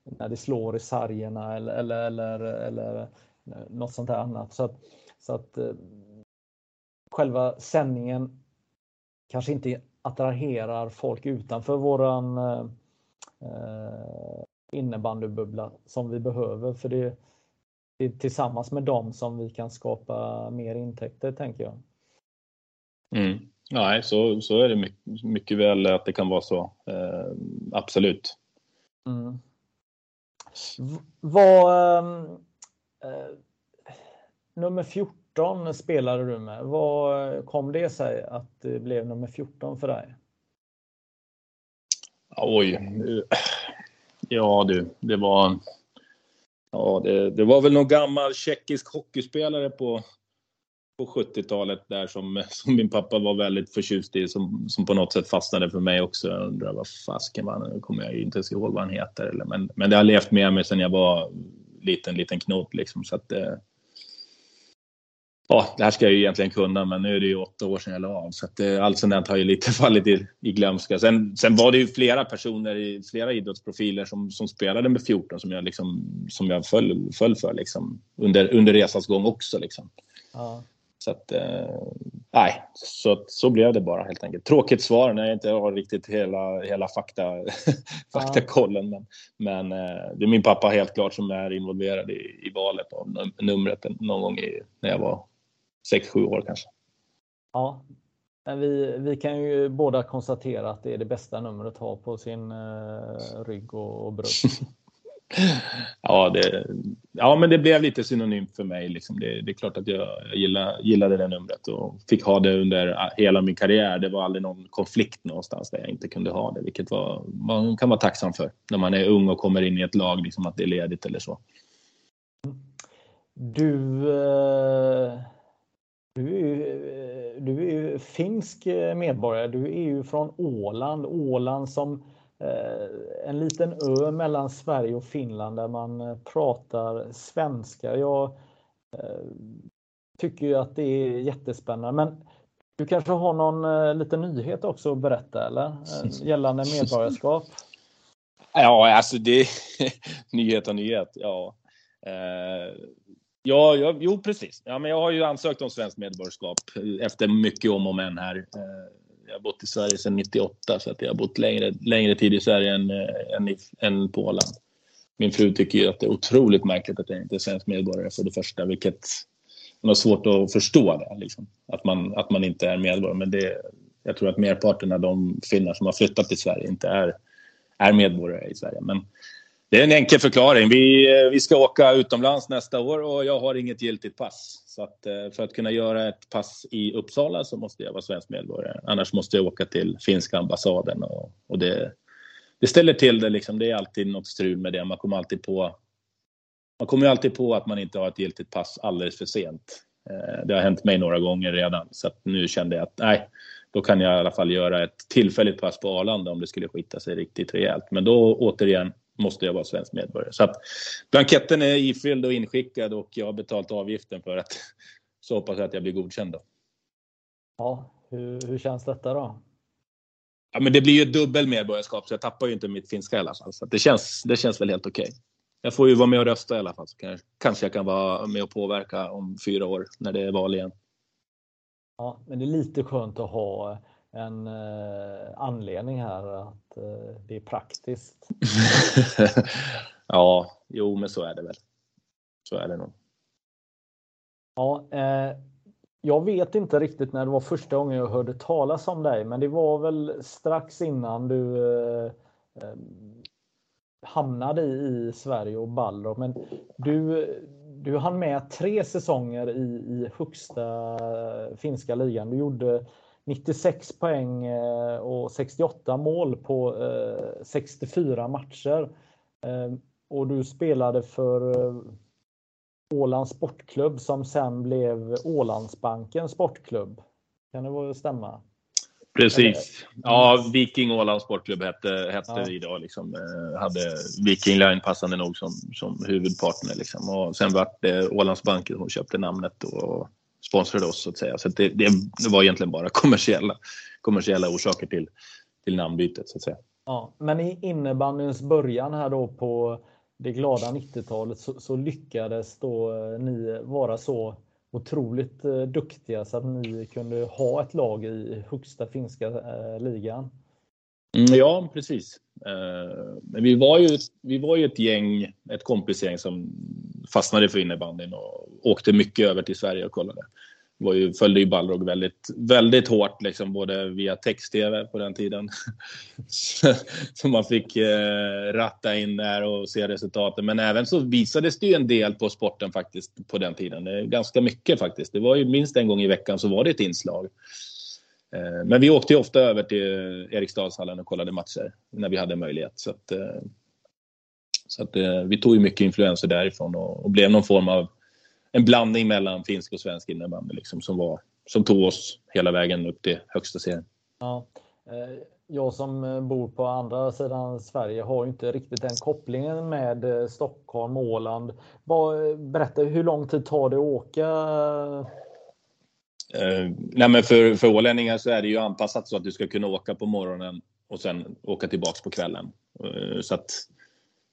när det slår i sargerna eller, eller, eller, eller något sånt här annat. Så att, så att eh, själva sändningen kanske inte attraherar folk utanför våran eh, innebandybubbla som vi behöver. För det, tillsammans med dem som vi kan skapa mer intäkter, tänker jag. Mm. Nej, så, så är det mycket, mycket väl att det kan vara så. Eh, absolut. Mm. Vad, ehm, eh, nummer 14 spelade du med. Vad kom det sig att det blev nummer 14 för dig? Oj. Ja du, det var Ja, det, det, var väl någon gammal tjeckisk hockeyspelare på, på 70-talet där som, som min pappa var väldigt förtjust i som, som på något sätt fastnade för mig också. Jag undrar vad fasken var Nu kommer jag inte ens ihåg vad han heter. Eller, men, men det har levt med mig sedan jag var liten, liten knot liksom. Så att, eh, ja, det här ska jag ju egentligen kunna, men nu är det ju åtta år sedan jag la av. Så att, eh, allt sånt har ju lite fallit i, i glömska. Sen, sen var det ju flera personer, flera idrottsprofiler som, som spelade med 14 som jag, liksom, som jag föll, föll för liksom, under, under resans gång också. Liksom. Ja. Så att, eh, nej, så, så blev det bara helt enkelt. Tråkigt svar när jag inte har riktigt hela, hela fakta, faktakollen. Men, men eh, det är min pappa helt klart som är involverad i, i valet av numret någon gång i, när jag var 6-7 år kanske. Ja, men vi, vi kan ju båda konstatera att det är det bästa numret att ha på sin eh, rygg och, och bröst. ja, det, ja, men det blev lite synonymt för mig. Liksom. Det, det, är klart att jag gillade, gillade det numret och fick ha det under hela min karriär. Det var aldrig någon konflikt någonstans där jag inte kunde ha det, vilket var, man kan vara tacksam för när man är ung och kommer in i ett lag, liksom att det är ledigt eller så. Du eh du är, ju, eh, du är ju finsk eh, medborgare. Du är ju från Åland. Åland som eh, en liten ö mellan Sverige och Finland där man eh, pratar svenska. Jag eh, tycker ju att det är jättespännande. Men du kanske har någon liten nyhet också att berätta eller? Gällande medborgarskap? Ja, alltså det är nyhet och nyhet. Ja. Ja, ja, jo precis. Ja, men jag har ju ansökt om svenskt medborgarskap eh, efter mycket om och men här. Eh, jag har bott i Sverige sedan 98 så att jag har bott längre, längre tid i Sverige än, eh, än, i, än på Åland. min fru tycker ju att det är otroligt märkligt att jag inte är svensk medborgare för det första, vilket man har svårt att förstå det, liksom. att, man, att man inte är medborgare. Men det, jag tror att merparten av de finnar som har flyttat till Sverige inte är, är medborgare i Sverige. Men det är en enkel förklaring. Vi, eh, vi ska åka utomlands nästa år och jag har inget giltigt pass. Så att, eh, för att kunna göra ett pass i Uppsala så måste jag vara svensk medborgare. Annars måste jag åka till finska ambassaden och, och det, det ställer till det. Liksom. Det är alltid något strul med det. Man kommer alltid på man kommer alltid på att man inte har ett giltigt pass alldeles för sent. Eh, det har hänt mig några gånger redan så att nu kände jag att nej, då kan jag i alla fall göra ett tillfälligt pass på Arlanda om det skulle skita sig riktigt rejält. Men då återigen måste jag vara svensk medborgare. Så att blanketten är ifylld och inskickad och jag har betalt avgiften för att så hoppas jag att jag blir godkänd då. Ja, hur, hur känns detta då? Ja, men det blir ju dubbel medborgarskap så jag tappar ju inte mitt finska i alla fall. Så det, känns, det känns väl helt okej. Okay. Jag får ju vara med och rösta i alla fall så kan jag, kanske jag kan vara med och påverka om fyra år när det är val igen. Ja, men det är lite skönt att ha en eh, anledning här att eh, det är praktiskt. ja, jo, men så är det väl. Så är det nog. Ja, eh, jag vet inte riktigt när det var första gången jag hörde talas om dig, men det var väl strax innan du eh, eh, hamnade i, Sverige och Balrog. Men du, du hann med tre säsonger i, i högsta finska ligan. Du gjorde 96 poäng eh, och 68 mål på 64 eh, matcher. Eh, och du spelade för Ålands Sportklubb som sen blev Ålandsbanken Sportklubb. Kan det stämma? Precis. Ja, Viking Ålands Sportklubb hette, hette ja. vi då. Liksom, hade Viking Line passande nog som, som huvudpartner. Liksom. Och sen vart det Ålandsbanken som köpte namnet och sponsrade oss så att säga. Så att det, det, var egentligen bara kommersiella, kommersiella orsaker till, till namnbytet så att säga. Ja, men i innebandyns början här då på det glada 90-talet så, så, lyckades då eh, ni vara så otroligt eh, duktiga så att ni kunde ha ett lag i högsta finska eh, ligan. Mm, ja, precis. Eh, men vi var, ju, vi var ju ett gäng, ett kompisgäng som fastnade för innebandyn och åkte mycket över till Sverige och kollade. Var ju, följde ju Balrog väldigt, väldigt hårt, liksom, både via text-tv på den tiden. så man fick eh, ratta in där och se resultaten. Men även så visades det ju en del på sporten faktiskt på den tiden. Ganska mycket faktiskt. Det var ju minst en gång i veckan så var det ett inslag. Eh, men vi åkte ju ofta över till Eriksdalshallen och kollade matcher när vi hade möjlighet. Så, att, eh, så att, eh, vi tog ju mycket influenser därifrån och, och blev någon form av en blandning mellan finsk och svensk innebandy liksom, som, var, som tog oss hela vägen upp till högsta serien. Ja, jag som bor på andra sidan Sverige har ju inte riktigt den kopplingen med Stockholm, Åland. Berätta, hur lång tid tar det att åka Eh, nej men för, för ålänningar så är det ju anpassat så att du ska kunna åka på morgonen och sen åka tillbaks på kvällen. Eh, så att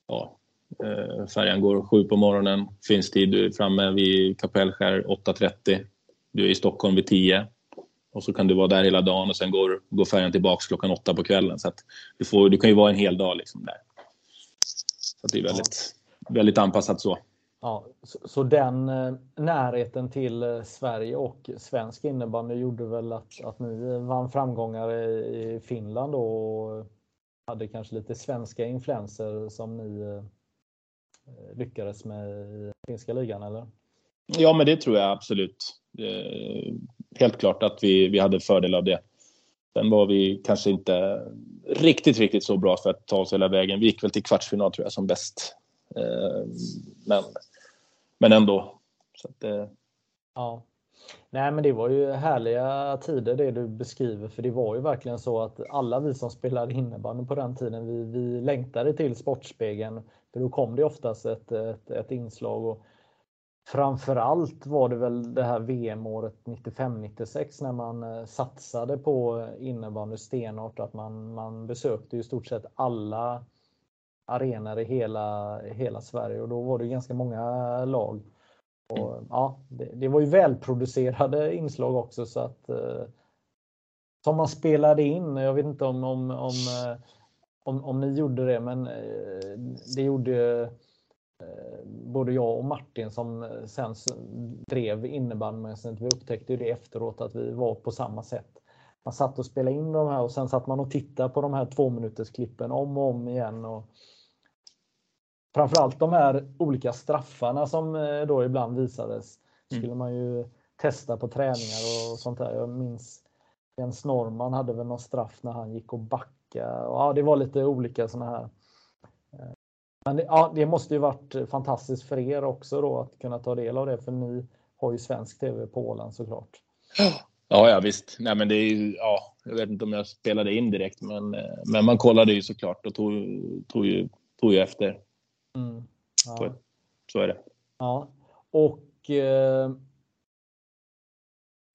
ja, eh, färjan går sju på morgonen, finns tid, du är framme vid Kapellskär 8.30. Du är i Stockholm vid 10 och så kan du vara där hela dagen och sen går, går färjan tillbaks klockan 8 på kvällen. Så att du, får, du kan ju vara en hel dag liksom där. Så det är väldigt, väldigt anpassat så. Ja, så, så, den eh, närheten till eh, Sverige och svensk innebandy gjorde väl att, att ni eh, vann framgångar i, i Finland och hade kanske lite svenska influenser som ni lyckades med i finska ligan, eller? Ja, men det tror jag absolut. Helt klart att vi, vi hade fördel av det. Sen var vi kanske inte riktigt, riktigt så bra för att ta oss hela vägen. Vi gick väl till kvartsfinal tror jag som bäst. Men men ändå. Så att, eh. Ja. Nej, men det var ju härliga tider det du beskriver, för det var ju verkligen så att alla vi som spelade innebandy på den tiden, vi, vi längtade till Sportspegeln, för då kom det oftast ett, ett, ett inslag. Och framförallt var det väl det här VM-året 95-96 när man eh, satsade på innebandy stenhårt, att man, man besökte i stort sett alla arenor i hela, hela Sverige och då var det ganska många lag. Och, ja, det, det, var ju välproducerade inslag också så att eh, som man spelade in. Jag vet inte om, om, om eh, om, om ni gjorde det, men eh, det gjorde eh, både jag och Martin som sen drev innebandymagasinet. Vi upptäckte det efteråt att vi var på samma sätt. Man satt och spelade in de här och sen satt man och tittade på de här två minuters klippen om och om igen. Och framförallt de här olika straffarna som då ibland visades mm. skulle man ju testa på träningar och sånt där. Jag minns Jens Norman hade väl någon straff när han gick och backade. Ja, det var lite olika sådana här. Eh, men det, ja, det måste ju varit fantastiskt för er också då att kunna ta del av det, för ni har ju svensk tv på Åland såklart. Ja, ja visst. Nej, men det är ju, ja, jag vet inte om jag spelade in direkt, men, eh, men man kollade ju såklart och tog, tog, ju, tog ju efter. Mm, ja. så, så, är det. Ja, och eh,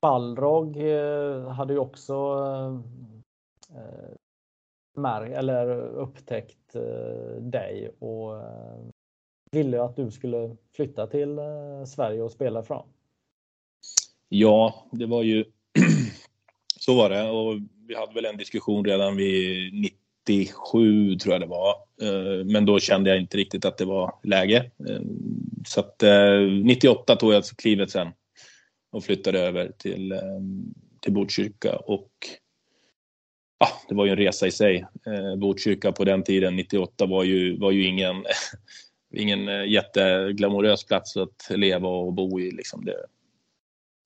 Balrog eh, hade ju också eh, eh, märk, eller upptäckt dig och ville att du skulle flytta till Sverige och spela från. Ja, det var ju så var det och vi hade väl en diskussion redan vid 97 tror jag det var. Eh, men då kände jag inte riktigt att det var läge. Eh, så att eh, 98 tog jag klivet sen och flyttade över till, till Botkyrka. Och ja, det var ju en resa i sig. Botkyrka på den tiden, 98, var ju, var ju ingen, ingen jätteglamorös plats att leva och bo i. Liksom det,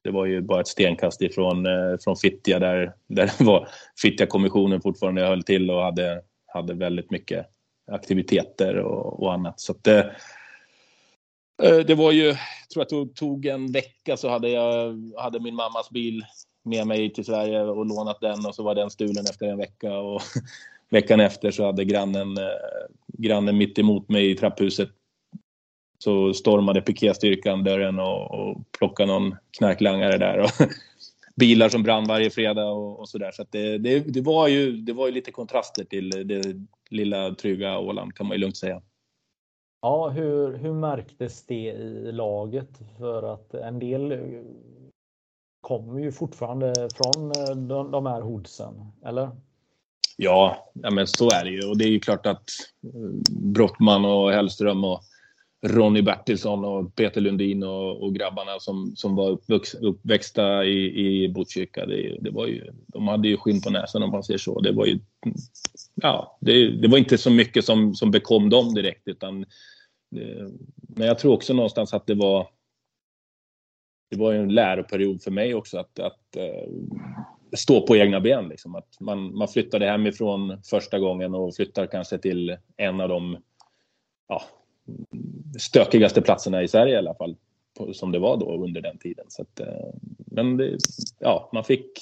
det var ju bara ett stenkast ifrån eh, från Fittja där, där var Fittja-kommissionen fortfarande höll till och hade, hade väldigt mycket aktiviteter och, och annat. Så att det, det var ju, jag tror jag det tog en vecka så hade jag hade min mammas bil med mig till Sverige och lånat den och så var den stulen efter en vecka och veckan efter så hade grannen, eh, grannen mitt emot mig i trapphuset så stormade piketstyrkan dörren och, och plockade någon knarklangare där och bilar som brann varje fredag och, och sådär. Så, så det, det, det, var ju, det var ju lite kontraster till det lilla trygga Åland kan man ju lugnt säga. Ja, hur, hur märktes det i laget? För att en del kommer ju fortfarande från eh, de, de här hoodsen, eller? Ja, ja, men så är det ju. Och det är ju klart att eh, Brottman och Hellström och Ronny Bertilsson och Peter Lundin och, och grabbarna som, som var uppvux, uppväxta i, i Botkyrka, det, det, var ju, de hade ju skinn på näsan om man säger så. Det var ju, ja, det, det var inte så mycket som, som bekom dem direkt utan det, men jag tror också någonstans att det var det var en läroperiod för mig också att, att eh, stå på egna ben. Liksom. Att man, man flyttade hemifrån första gången och flyttar kanske till en av de ja, stökigaste platserna i Sverige i alla fall. Som det var då under den tiden. Så att, eh, men det, ja, man fick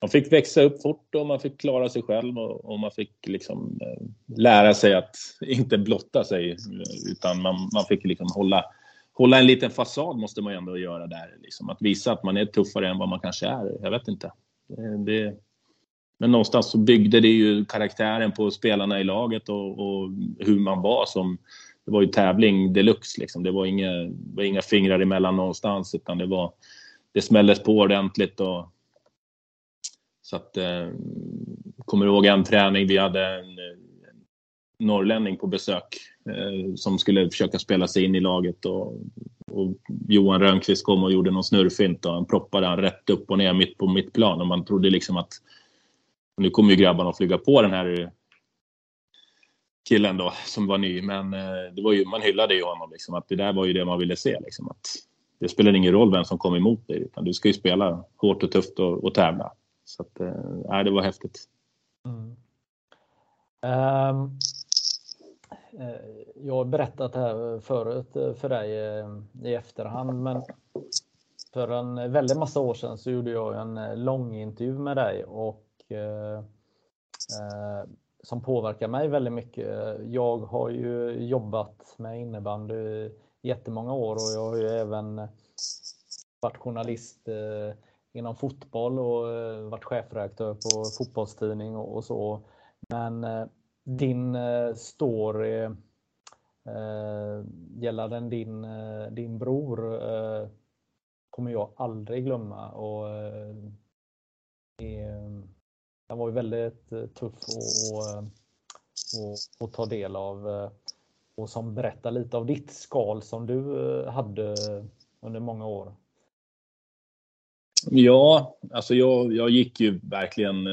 man fick växa upp fort och man fick klara sig själv och, och man fick liksom eh, lära sig att inte blotta sig eh, utan man, man fick liksom hålla, hålla en liten fasad måste man ju ändå göra där. Liksom. Att visa att man är tuffare än vad man kanske är. Jag vet inte. Det, men någonstans så byggde det ju karaktären på spelarna i laget och, och hur man var som det var ju tävling deluxe liksom. Det var inga, var inga fingrar emellan någonstans utan det var det smälldes på ordentligt och så att, eh, kommer ihåg en träning, vi hade en, en norrlänning på besök eh, som skulle försöka spela sig in i laget och, och Johan Rönnqvist kom och gjorde någon snurrfint och han proppade han rätt upp och ner mitt på mitt plan och man trodde liksom att nu kommer ju grabbarna att flyga på den här killen då som var ny men eh, det var ju, man hyllade ju honom liksom att det där var ju det man ville se liksom att det spelar ingen roll vem som kom emot dig utan du ska ju spela hårt och tufft och, och tävla. Så att, äh, det var häftigt. Mm. Um, jag har berättat det här förut för dig i efterhand, men för en väldigt massa år sedan så gjorde jag en lång intervju med dig och eh, som påverkar mig väldigt mycket. Jag har ju jobbat med innebandy i jättemånga år och jag har ju även varit journalist eh, inom fotboll och eh, varit chefredaktör på fotbollstidning och, så. Men eh, din story gällande din, din bror kommer jag aldrig glömma. Och, eh, den var ju väldigt eh, tuff eh, att ta del av eh, och som berättar lite av ditt skal som du hade under många år. Ja, alltså jag, jag gick ju verkligen,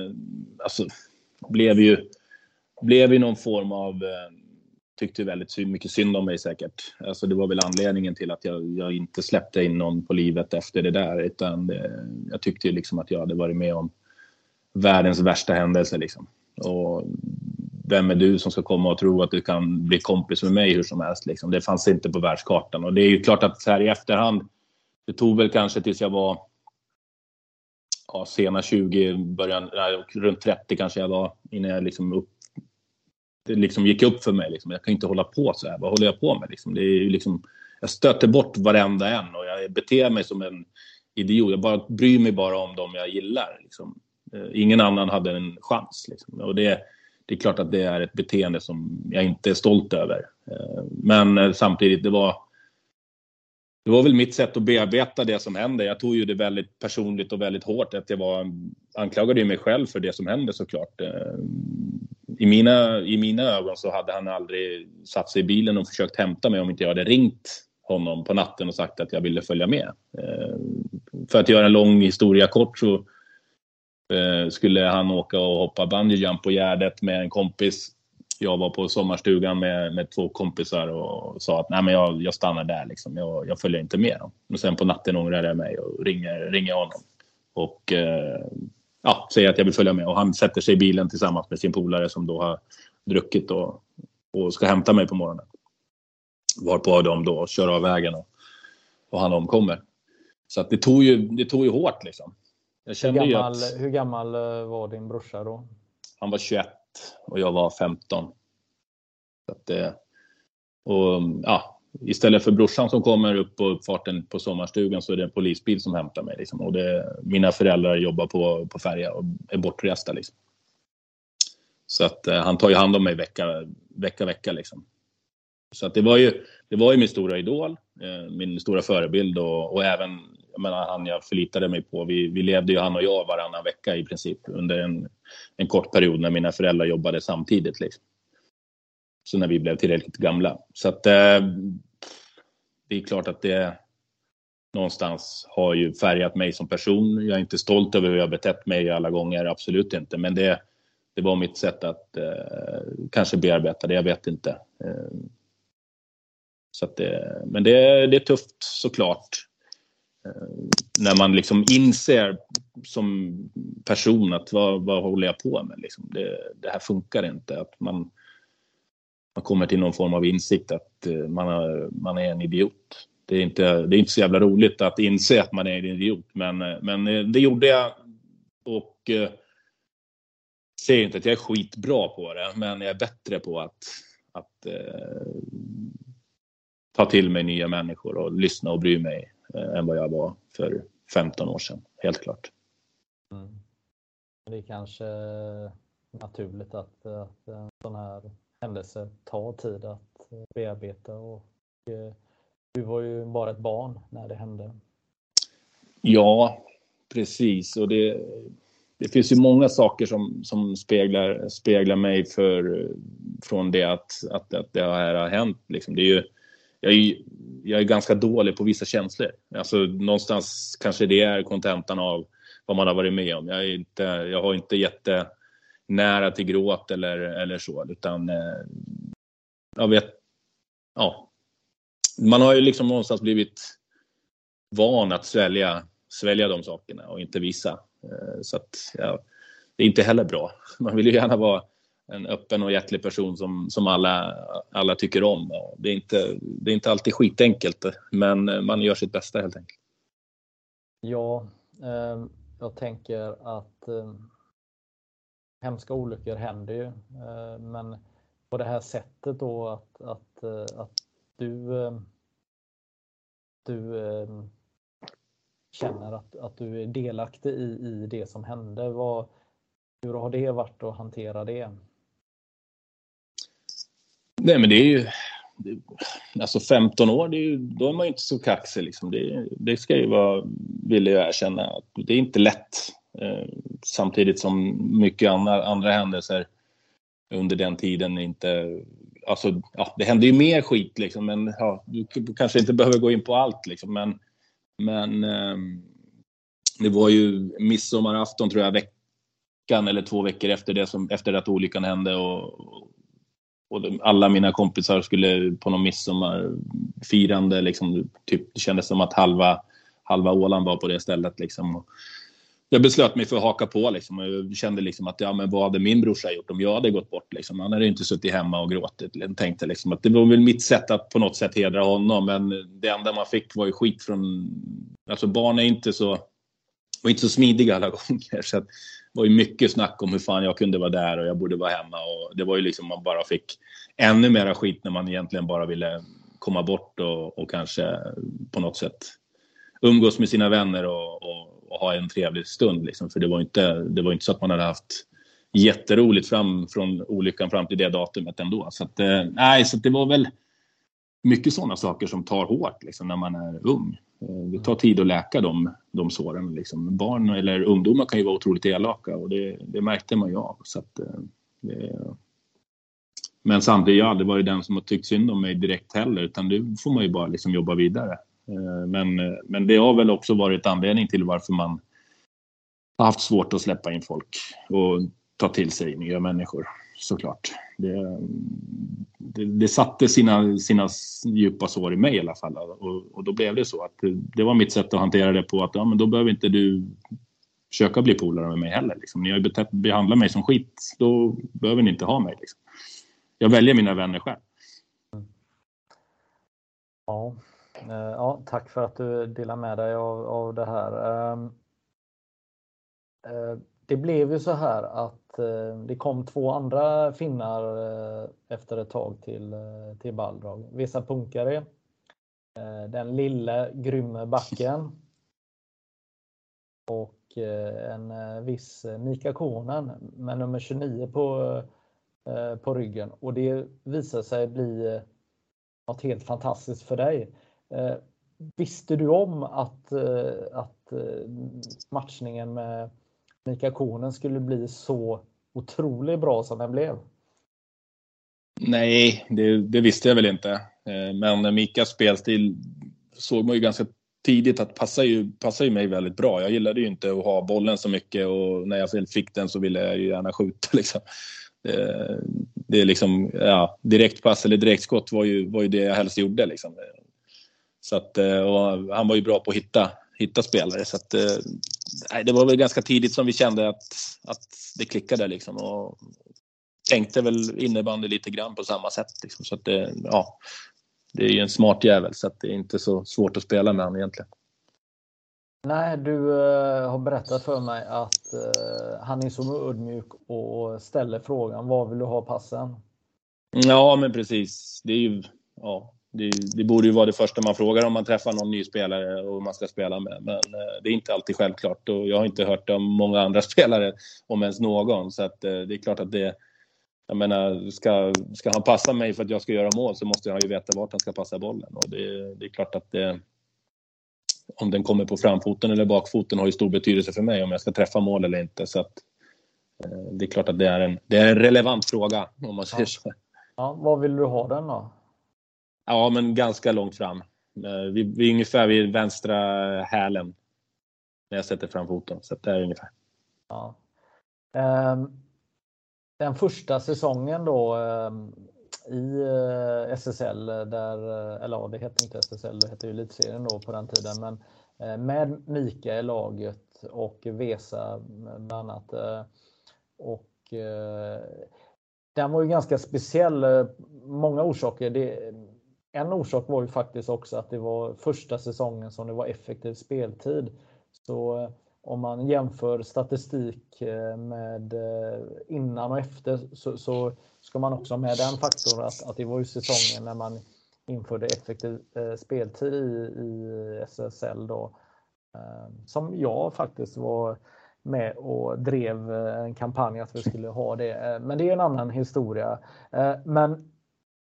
alltså blev ju, blev ju någon form av tyckte väldigt mycket synd om mig säkert. Alltså det var väl anledningen till att jag, jag inte släppte in någon på livet efter det där. Utan det, jag tyckte liksom att jag hade varit med om världens värsta händelse. Liksom. Och vem är du som ska komma och tro att du kan bli kompis med mig hur som helst? Liksom. Det fanns inte på världskartan. Och det är ju klart att så här i efterhand, det tog väl kanske tills jag var ja, sena 20, början, nej, runt 30 kanske jag var innan jag liksom upp, det liksom gick upp för mig. Liksom. Jag kan inte hålla på så här. Vad håller jag på med? Liksom? Det är liksom, jag stöter bort varenda en och jag beter mig som en idiot. Jag bara bryr mig bara om dem jag gillar. Liksom. Eh, ingen annan hade en chans. Liksom. Och det, det är klart att det är ett beteende som jag inte är stolt över. Eh, men eh, samtidigt, det var, det var väl mitt sätt att bearbeta det som hände. Jag tog ju det väldigt personligt och väldigt hårt. Att jag var, anklagade ju mig själv för det som hände såklart i mina, I mina ögon så hade han aldrig satt sig i bilen och försökt hämta mig om inte jag hade ringt honom på natten och sagt att jag ville följa med. För att göra en lång historia kort så Eh, skulle han åka och hoppa bungyjump på Gärdet med en kompis. Jag var på sommarstugan med, med två kompisar och sa att Nej, men jag, jag stannar där, liksom. jag, jag följer inte med. Men sen på natten ångrar jag mig och ringer, ringer honom. Och eh, ja, säger att jag vill följa med och han sätter sig i bilen tillsammans med sin polare som då har druckit och, och ska hämta mig på morgonen. Varpå de då kör av vägen och, och han omkommer. Så att det tog ju, det tog ju hårt liksom. Jag kände hur, gammal, att, hur gammal eh, var din brorsa då? Han var 21 och jag var 15. Så att det, och, ja, istället för brorsan som kommer upp på uppfarten på sommarstugan så är det en polisbil som hämtar mig. Liksom. Och det, mina föräldrar jobbar på, på färja och är bortresta. Liksom. Så att eh, han tar ju hand om mig vecka, vecka, vecka. Liksom. Så att det var ju, det var ju min stora idol, eh, min stora förebild och, och även jag menar, han jag förlitade mig på. Vi, vi levde ju han och jag varannan vecka i princip under en, en kort period när mina föräldrar jobbade samtidigt. Liksom. Så när vi blev tillräckligt gamla. Så att eh, det är klart att det någonstans har ju färgat mig som person. Jag är inte stolt över hur jag betett mig alla gånger, absolut inte. Men det, det var mitt sätt att eh, kanske bearbeta det, jag vet inte. Eh, så att det, men det, det är tufft såklart. Eh, när man liksom inser som person att vad, vad håller jag på med? Liksom det, det här funkar inte. Att man, man kommer till någon form av insikt att eh, man, är, man är en idiot. Det är, inte, det är inte så jävla roligt att inse att man är en idiot, men, eh, men det gjorde jag. Och eh, säger inte att jag är skitbra på det, men jag är bättre på att, att eh, ta till mig nya människor och lyssna och bry mig än vad jag var för 15 år sedan, helt klart. Mm. Det är kanske naturligt att, att en sån här händelser tar tid att eh, bearbeta och eh, du var ju bara ett barn när det hände. Ja, precis. Och det, det finns ju många saker som, som speglar, speglar mig för, från det att, att, att det här har hänt. Liksom. Det är ju, jag, är, jag är ganska dålig på vissa känslor. Alltså, någonstans kanske det är kontentan av vad man har varit med om. Jag, är inte, jag har inte jätte nära till gråt eller, eller så. Utan eh, jag vet, ja. Man har ju liksom någonstans blivit van att svälja, svälja de sakerna och inte visa. Eh, så att, ja, det är inte heller bra. Man vill ju gärna vara en öppen och hjärtlig person som, som alla, alla tycker om. Det är, inte, det är inte alltid skitenkelt, men man gör sitt bästa helt enkelt. Ja, eh, jag tänker att eh, hemska olyckor händer ju. Eh, men på det här sättet då att, att, eh, att du, eh, du ehm, känner att, att du är delaktig i, i det som hände. Vad, hur har det varit att hantera det? Nej men det är ju Alltså 15 år, det är ju, då är man ju inte så kaxig. Liksom. Det, det ska ju vara, vill jag erkänna, det är inte lätt Eh, samtidigt som mycket andra, andra händelser under den tiden inte... Alltså, ja, det hände ju mer skit liksom, men ja, du kanske inte behöver gå in på allt liksom, men... Men eh, det var ju midsommarafton tror jag, veckan eller två veckor efter det som, efter att olyckan hände och, och alla mina kompisar skulle på någon midsommarfirande liksom, typ, det kändes som att halva, halva Åland var på det stället liksom. Och, jag beslöt mig för att haka på. Liksom. Jag kände liksom att ja, men vad hade min brorsa gjort om jag hade gått bort? Liksom. Han hade inte suttit hemma och gråtit. Jag tänkte liksom att det var väl mitt sätt att på något sätt hedra honom. Men det enda man fick var ju skit från... Alltså barn är inte så, var inte så smidiga alla gånger. Så att, var ju mycket snack om hur fan jag kunde vara där och jag borde vara hemma. Och det var ju liksom man bara fick ännu mera skit när man egentligen bara ville komma bort och, och kanske på något sätt umgås med sina vänner och, och och ha en trevlig stund. Liksom. För det var, inte, det var inte så att man hade haft jätteroligt fram från olyckan fram till det datumet ändå. Så, att, eh, nej, så det var väl mycket sådana saker som tar hårt liksom, när man är ung. Eh, det tar tid att läka de, de såren. Liksom. Barn eller ungdomar kan ju vara otroligt elaka och det, det märkte man ju av. Så att, eh, det, men samtidigt har jag aldrig varit den som har tyckt synd om mig direkt heller utan det får man ju bara liksom jobba vidare. Eh, men, men det har väl också varit anledning till varför man har haft svårt att släppa in folk och ta till sig nya människor såklart. Det, det, det satte sina, sina djupa sår i mig i alla fall och, och, då blev det så att det var mitt sätt att hantera det på att ja, men då behöver inte du försöka bli polare med mig heller. Liksom. Ni har ju behandlat mig som skit, då behöver ni inte ha mig. Liksom. Jag väljer mina vänner själv. Ja, eh, ja, tack för att du delar med dig av, av det här. Ehm, eh, det blev ju så här att eh, det kom två andra finnar eh, efter ett tag till, eh, till Baldrag. Vesa Punkare, eh, den lille grymme backen och en viss Mika Konen med nummer 29 på, på ryggen. Och det visade sig bli något helt fantastiskt för dig. Eh, visste du om att, eh, att eh, matchningen med Mika Konen skulle bli så otroligt bra som den blev? Nej, det, det, visste jag väl inte. Eh, men Mikas spelstil såg man ju ganska tidigt att passar ju, passar ju mig väldigt bra. Jag gillade ju inte att ha bollen så mycket och när jag väl fick den så ville jag ju gärna skjuta. Liksom. Det, det är liksom, ja, direktpass eller direktskott var ju, var ju det jag helst gjorde. Liksom. Så att, eh, han var ju bra på att hitta, hitta spelare. Så att, eh, eh, det var väl ganska tidigt som vi kände att, att det klickade. Liksom, och tänkte väl innebandy lite grann på samma sätt. Liksom. Så att det, ja, det är ju en smart jävel så att det är inte så svårt att spela med honom egentligen. Nej, du uh, har berättat för mig att uh, han är så ödmjuk och ställer frågan var vill du ha passen? Ja, men precis. Det är ju, ja, det, det, borde ju vara det första man frågar om man träffar någon ny spelare och man ska spela med. Men eh, det är inte alltid självklart och jag har inte hört om många andra spelare, om ens någon. Så att, eh, det är klart att det... Jag menar, ska, ska han passa mig för att jag ska göra mål så måste han ju veta vart han ska passa bollen. Och det, det är klart att det, om den kommer på framfoten eller bakfoten har ju stor betydelse för mig om jag ska träffa mål eller inte. Så att, eh, det är klart att det är en, det är en relevant fråga om man säger så. Ja, var vill du ha den då? Ja, men ganska långt fram. Eh, vi, vi är ungefär vid vänstra hälen när jag sätter fram foten. Så det är ungefär. Ja. Ehm, den första säsongen då ehm, i eh, SSL, där, eh, eller ja, det hette inte SSL, det hette ju Elitserien då på den tiden, men med Mika i laget och Vesa bland annat. och den var ju ganska speciell, många orsaker. Det, en orsak var ju faktiskt också att det var första säsongen som det var effektiv speltid. Så eh, om man jämför statistik eh, med eh, innan och efter så, så ska man också ha med den faktorn att, att det var ju säsongen när man införde effektiv speltid i, i SSL då. Ehm, som jag faktiskt var med och drev en kampanj att vi skulle ha det. Men det är en annan historia. Men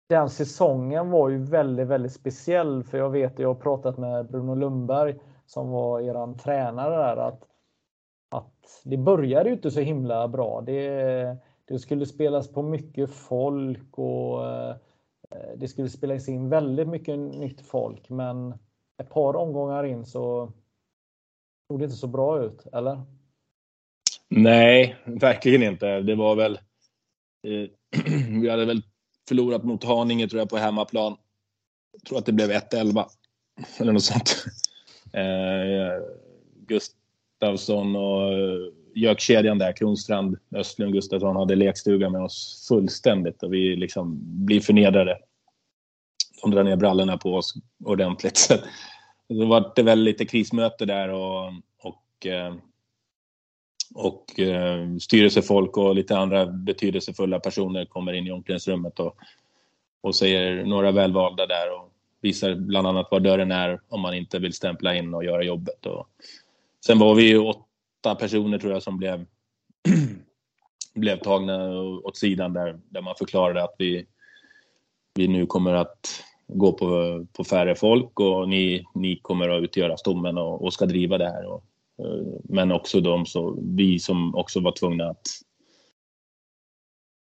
den säsongen var ju väldigt, väldigt speciell för jag vet, jag har pratat med Bruno Lundberg som var eran tränare där att, att det började ju inte så himla bra. Det, det skulle spelas på mycket folk och eh, det skulle spelas in väldigt mycket nytt folk. Men ett par omgångar in så såg det inte så bra ut, eller? Nej, verkligen inte. Det var väl... Eh, vi hade väl förlorat mot Haninge tror jag på hemmaplan. Jag tror att det blev 1-11 eller något sånt. Eh, Gustavsson och eh, gökkedjan där, Kronstrand, Östlund, Gustavsson hade lekstuga med oss fullständigt och vi liksom blir förnedrade. De drar ner brallorna på oss ordentligt. Så så var det väl lite krismöte där och, och, eh, och eh, styrelsefolk och lite andra betydelsefulla personer kommer in i omklädningsrummet och, och säger några välvalda där och visar bland annat var dörren är om man inte vill stämpla in och göra jobbet. Och sen var vi ju åtta personer tror jag som blev, blev tagna åt sidan där, där man förklarade att vi, vi nu kommer att gå på, på färre folk och ni, ni kommer att utgöra stommen och, och ska driva det här. Och, men också de så, vi som också var tvungna att,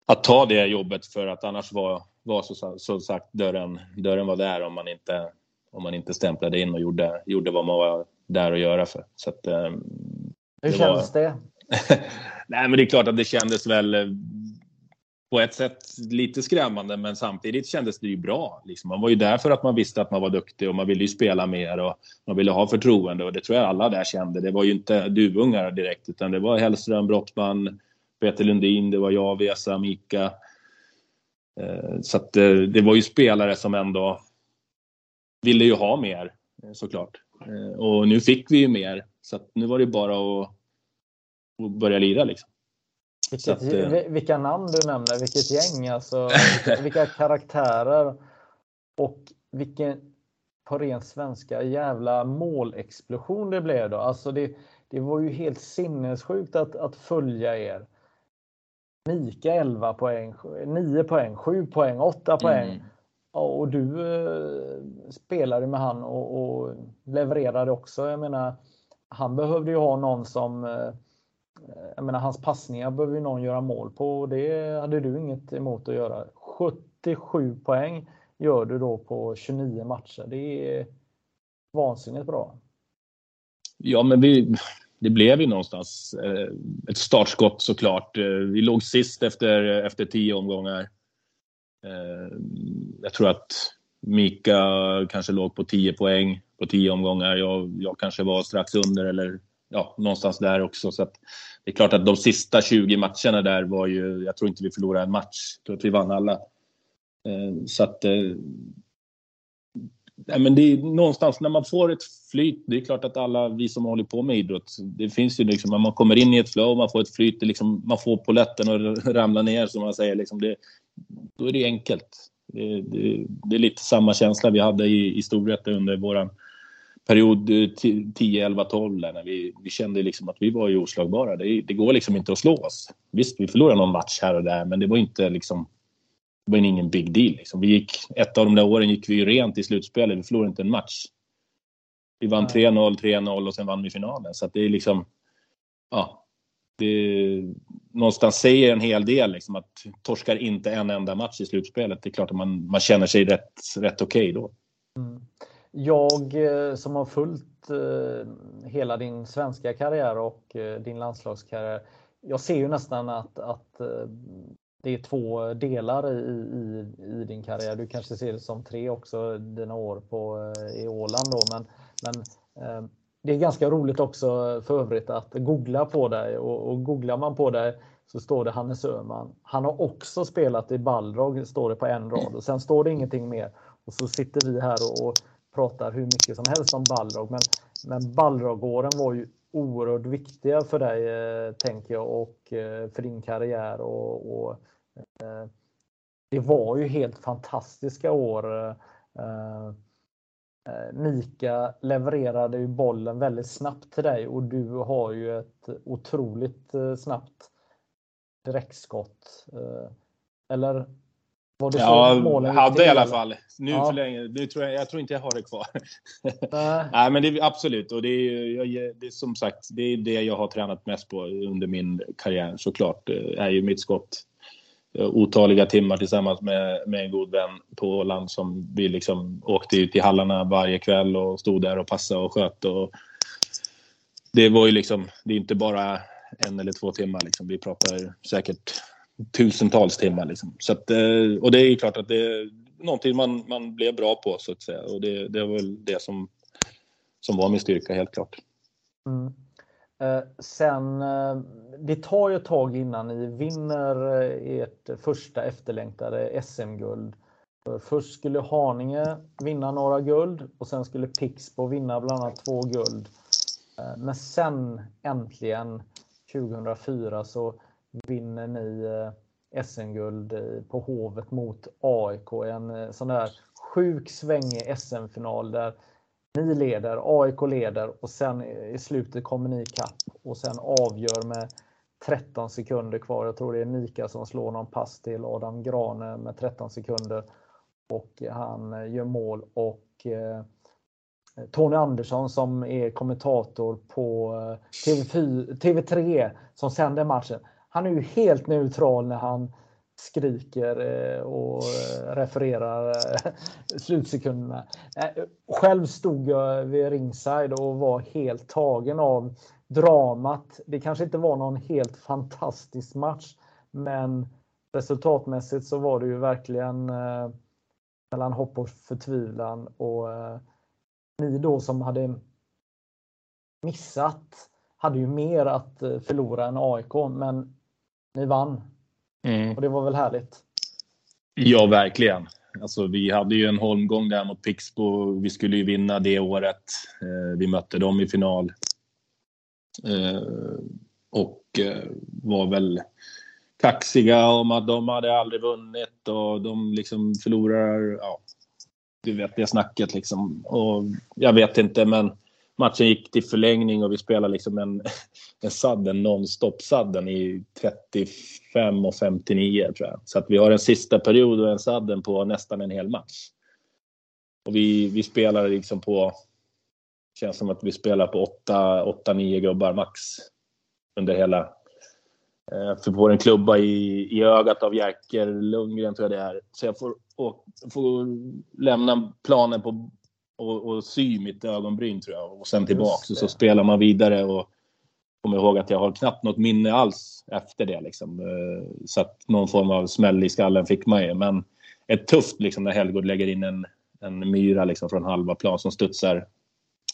att ta det jobbet för att annars var, var så, så sagt dörren, dörren var där om man inte, om man inte stämplade in och gjorde, gjorde vad man var där att göra för. Så att, Hur det känns var... det? Nej, men det är klart att det kändes väl på ett sätt lite skrämmande, men samtidigt kändes det ju bra. Liksom. Man var ju där för att man visste att man var duktig och man ville ju spela mer och man ville ha förtroende och det tror jag alla där kände. Det var ju inte duvungar direkt, utan det var Hellström, Brottman, Peter Lundin, det var jag, Vesa, Mika. Eh, så att eh, det var ju spelare som ändå ville ju ha mer eh, såklart. Och nu fick vi ju mer, så att nu var det bara att, att börja lira liksom. Vilket, att, eh, vilka namn du nämner, vilket gäng, alltså, vilka, vilka karaktärer och vilken på ren svenska jävla målexplosion det blev då. Alltså det, det var ju helt sinnessjukt att, att följa er. Mika 11 poäng, 9 poäng, 7 poäng, 8 poäng. Mm. Och du eh, spelade med han och, och levererade också. Jag menar, han behövde ju ha någon som eh, jag menar, hans passningar behöver ju någon göra mål på och det hade du inget emot att göra. 77 poäng gör du då på 29 matcher. Det är vansinnigt bra. Ja, men vi, det blev ju någonstans eh, ett startskott såklart. Eh, vi låg sist efter, efter tio omgångar. Eh, jag tror att Mika kanske låg på 10 poäng på 10 omgångar. Jag, jag kanske var strax under eller ja, någonstans där också. Så att det är klart att de sista 20 matcherna där var ju, jag tror inte vi förlorade en match. Jag tror att vi vann alla. Eh, så att, eh, men det är någonstans när man får ett flyt, det är klart att alla vi som håller på med idrott, det finns ju liksom, när man kommer in i ett flow, man får ett flyt, liksom, man får poletten att ramla ner som man säger, liksom det, då är det enkelt. Det, det, det, är lite samma känsla vi hade i, i Storvreta under våran period 10, 11, 12 när vi, vi kände liksom att vi var ju oslagbara. Det, det, går liksom inte att slå oss. Visst, vi förlorade någon match här och där, men det var inte liksom det var ingen big deal. Liksom. Vi gick, ett av de där åren gick vi ju rent i slutspelet. Vi förlorade inte en match. Vi vann 3-0, 3-0 och sen vann vi finalen. Så att det är liksom... Ja. Det någonstans säger en hel del liksom att torskar inte en enda match i slutspelet. Det är klart att man, man känner sig rätt, rätt okej okay då. Mm. Jag eh, som har följt eh, hela din svenska karriär och eh, din landslagskarriär. Jag ser ju nästan att, att det är två delar i, i, i, din karriär. Du kanske ser det som tre också, dina år på, i Åland. Då, men, men det är ganska roligt också för övrigt att googla på dig och, och googlar man på dig så står det Hannes Öhman. Han har också spelat i Balrog, står det på en rad och sen står det ingenting mer. Och så sitter vi här och, och pratar hur mycket som helst om Balrog, men, men Balrogåren var ju oerhört viktiga för dig, eh, tänker jag, och eh, för din karriär. Och, och eh, det var ju helt fantastiska år. Eh, eh Mika levererade ju bollen väldigt snabbt till dig och du har ju ett otroligt eh, snabbt direktskott. Eh, eller var det ja, målen hade i alla fall. Nu ja. för länge. Nu tror jag, jag tror inte jag har det kvar. Nej, Nej men det är absolut. Och det är, jag, det är som sagt, det är det jag har tränat mest på under min karriär såklart. Det är ju mitt skott. Otaliga timmar tillsammans med, med en god vän på Åland som vi liksom åkte ut i hallarna varje kväll och stod där och passade och sköt. Och det var ju liksom, det är inte bara en eller två timmar liksom. Vi pratar säkert tusentals timmar. Liksom. Så att, eh, och det är ju klart att det är någonting man, man blev bra på så att säga. Och det, det var väl det som, som var min styrka helt klart. Mm. Eh, sen, eh, det tar ju ett tag innan ni vinner eh, ert första efterlängtade SM-guld. Eh, först skulle Haninge vinna några guld och sen skulle Pixbo vinna bland annat två guld. Eh, men sen äntligen 2004 så vinner ni eh, SM-guld eh, på Hovet mot AIK. En eh, sån där sjuk svängig SM-final där ni leder, AIK leder och sen i slutet kommer ni ikapp och sen avgör med 13 sekunder kvar. Jag tror det är Mika som slår någon pass till Adam Grane med 13 sekunder och han gör mål och Tony Andersson som är kommentator på TV4, TV3 som sänder matchen han är ju helt neutral när han skriker eh, och eh, refererar eh, slutsekunderna. Själv stod jag vid ringside och var helt tagen av dramat. Det kanske inte var någon helt fantastisk match, men resultatmässigt så var det ju verkligen mellan hopp och förtvivlan och ni då som hade missat hade ju mer att förlora än AIK, men ni vann. Mm. Och det var väl härligt? Ja, verkligen. Alltså, vi hade ju en holmgång där mot Pixbo. Vi skulle ju vinna det året. Eh, vi mötte dem i final. Eh, och eh, var väl kaxiga om att de hade aldrig vunnit och de liksom förlorar. Ja, du vet det snacket liksom. Och jag vet inte, men matchen gick till förlängning och vi spelade liksom en, en sadden, non-stop sadden i 35 och 59 tror jag. Så att vi har en sista period och en sadden på nästan en hel match. Och vi, vi spelar liksom på, känns som att vi spelar på 8-9 gubbar max under hela eh, för får en klubba i, i ögat av Jerker Lundgren tror jag det är. Så jag får, och, får lämna planen på och, och sy mitt ögonbryn tror jag och sen tillbaks och så spelar man vidare och kommer ihåg att jag har knappt något minne alls efter det liksom. Eh, så att någon form av smäll i skallen fick man ju. Men ett tufft liksom när Helgård lägger in en, en myra liksom från halva plan som studsar,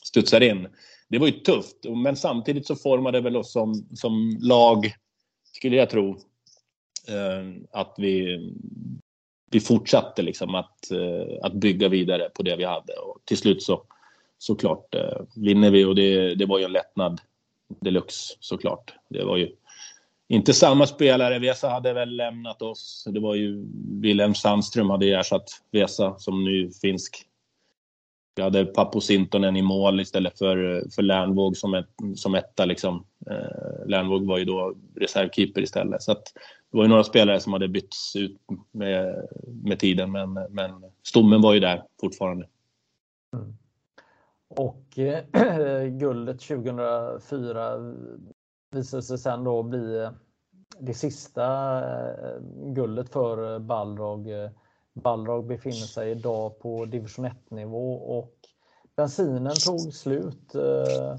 studsar in. Det var ju tufft, men samtidigt så formade det väl oss som, som lag, skulle jag tro, eh, att vi vi fortsatte liksom att, eh, att bygga vidare på det vi hade och till slut så såklart eh, vinner vi och det, det var ju en lättnad deluxe såklart. Det var ju inte samma spelare. Vesa hade väl lämnat oss. Det var ju Wilhelm Sandström hade ersatt Vesa som nu finsk. Vi hade Pappo Sintonen i mål istället för, för Lernvåg som, ett, som etta. Liksom. Eh, Lernvåg var ju då reservkeeper istället. Så att det var ju några spelare som hade bytts ut med, med tiden, men, men stommen var ju där fortfarande. Mm. Och eh, guldet 2004 visade sig sen då bli eh, det sista eh, guldet för Balrog. Eh, Balrog befinner sig idag på division 1 nivå och bensinen tog slut eh,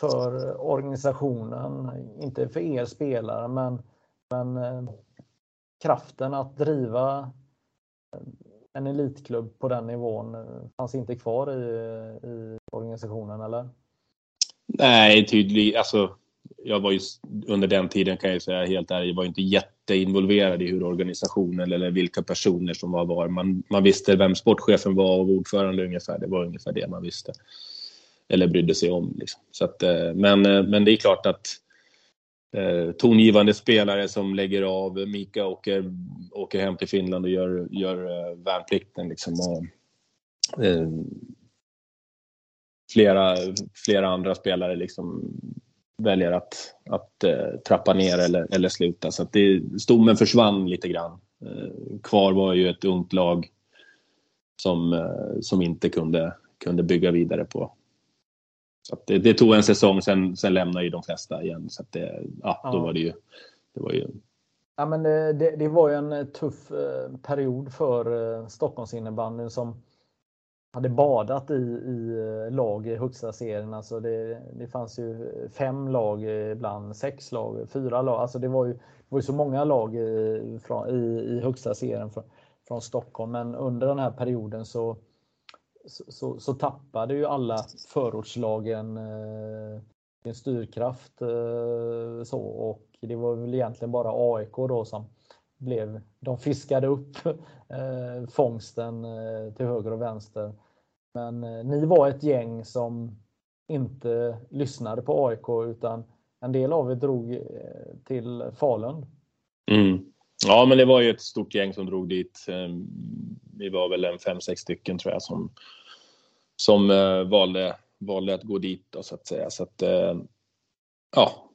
för organisationen, inte för er spelare men men eh, kraften att driva eh, en elitklubb på den nivån fanns inte kvar i, i organisationen eller? Nej, tydligt. Alltså, jag var ju under den tiden kan jag säga helt ärligt, var inte jätteinvolverad i hur organisationen eller vilka personer som var var. Man, man visste vem sportchefen var och ordförande ungefär. Det var ungefär det man visste. Eller brydde sig om. Liksom. Så att, eh, men, eh, men det är klart att eh, tongivande spelare som lägger av. Mika åker, åker hem till Finland och gör, gör eh, värnplikten. Liksom, och, eh, flera, flera andra spelare liksom väljer att, att eh, trappa ner eller, eller sluta. Så att det, stommen försvann lite grann Kvar var ju ett ungt lag som, som inte kunde, kunde bygga vidare på. Så det, det, tog en säsong, sen, sen lämnade ju de flesta igen. Så det, ja, ja. då var det ju... Det var ju Ja, men det, det, var ju en tuff period för Stockholmsinnebandyn som hade badat i, i eh, lag i högsta serien. Alltså det, det fanns ju fem lag eh, ibland, sex lag, fyra lag. Alltså det var ju, det var ju så många lag i, från, i, i högsta serien från, från Stockholm. Men under den här perioden så, så, så tappade ju alla förortslagen eh, sin styrkraft. Eh, så, och det var väl egentligen bara AIK då som blev, de fiskade upp eh, fångsten eh, till höger och vänster. Men eh, ni var ett gäng som inte lyssnade på AIK utan en del av er drog eh, till Falun. Mm. Ja, men det var ju ett stort gäng som drog dit. Eh, vi var väl en fem, sex stycken tror jag som, som eh, valde, valde att gå dit då, så att säga. Så att, eh, ja,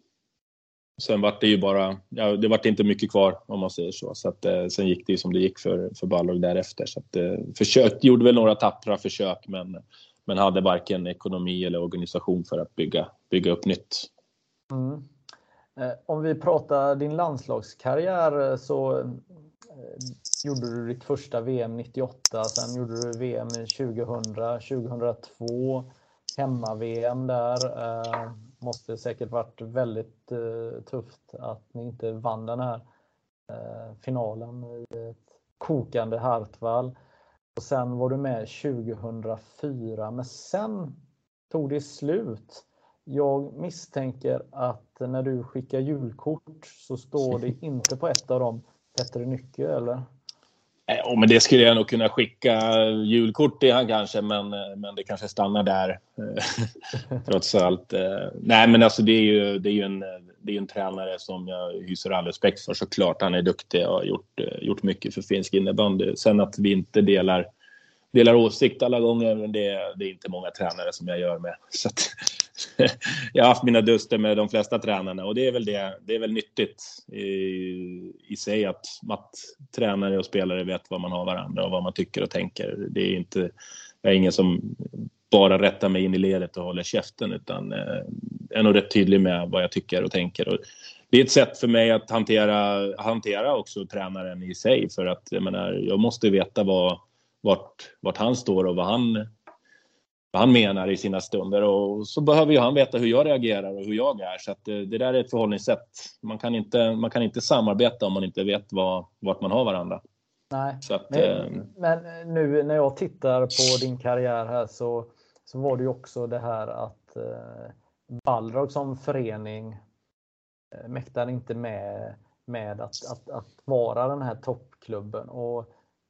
Sen vart det ju bara, ja, det vart inte mycket kvar om man säger så. så att, eh, sen gick det ju som det gick för, för Balrog därefter. Så att, eh, försök, gjorde väl några tappra försök men, men hade varken ekonomi eller organisation för att bygga, bygga upp nytt. Mm. Eh, om vi pratar din landslagskarriär eh, så eh, gjorde du ditt första VM 98, sen gjorde du VM 2000, 2002, hemma-VM där. Eh, Måste säkert varit väldigt eh, tufft att ni inte vann den här eh, finalen i ett kokande Hartwall. Och sen var du med 2004, men sen tog det slut. Jag misstänker att när du skickar julkort så står det inte på ett av dem Petter Nycke, eller? Eh, ja, men det skulle jag nog kunna skicka julkort till han kanske, men, eh, men det kanske stannar där. Eh, trots allt. Nej, men alltså det är ju, det är ju en, det är en tränare som jag hyser all respekt för såklart. Han är duktig och har gjort, gjort mycket för finsk innebandy. Sen att vi inte delar, delar åsikt alla gånger, men det, det är inte många tränare som jag gör med. Så att, jag har haft mina duster med de flesta tränarna och det är väl, det, det är väl nyttigt i, i sig att, att tränare och spelare vet vad man har varandra och vad man tycker och tänker. Det är inte, jag är ingen som bara rättar mig in i ledet och håller käften utan eh, är nog rätt tydlig med vad jag tycker och tänker. Och det är ett sätt för mig att hantera, hantera också tränaren i sig för att jag menar, jag måste veta vad, vart, vart han står och vad han han menar i sina stunder och så behöver ju han veta hur jag reagerar och hur jag är. Så att det, det där är ett förhållningssätt. Man kan inte, man kan inte samarbeta om man inte vet vad, vart man har varandra. Nej, att, men, eh, men, nu när jag tittar på din karriär här så, så var det ju också det här att eh, Balrog som förening eh, mäktar inte med, med att, att, att vara den här toppklubben och,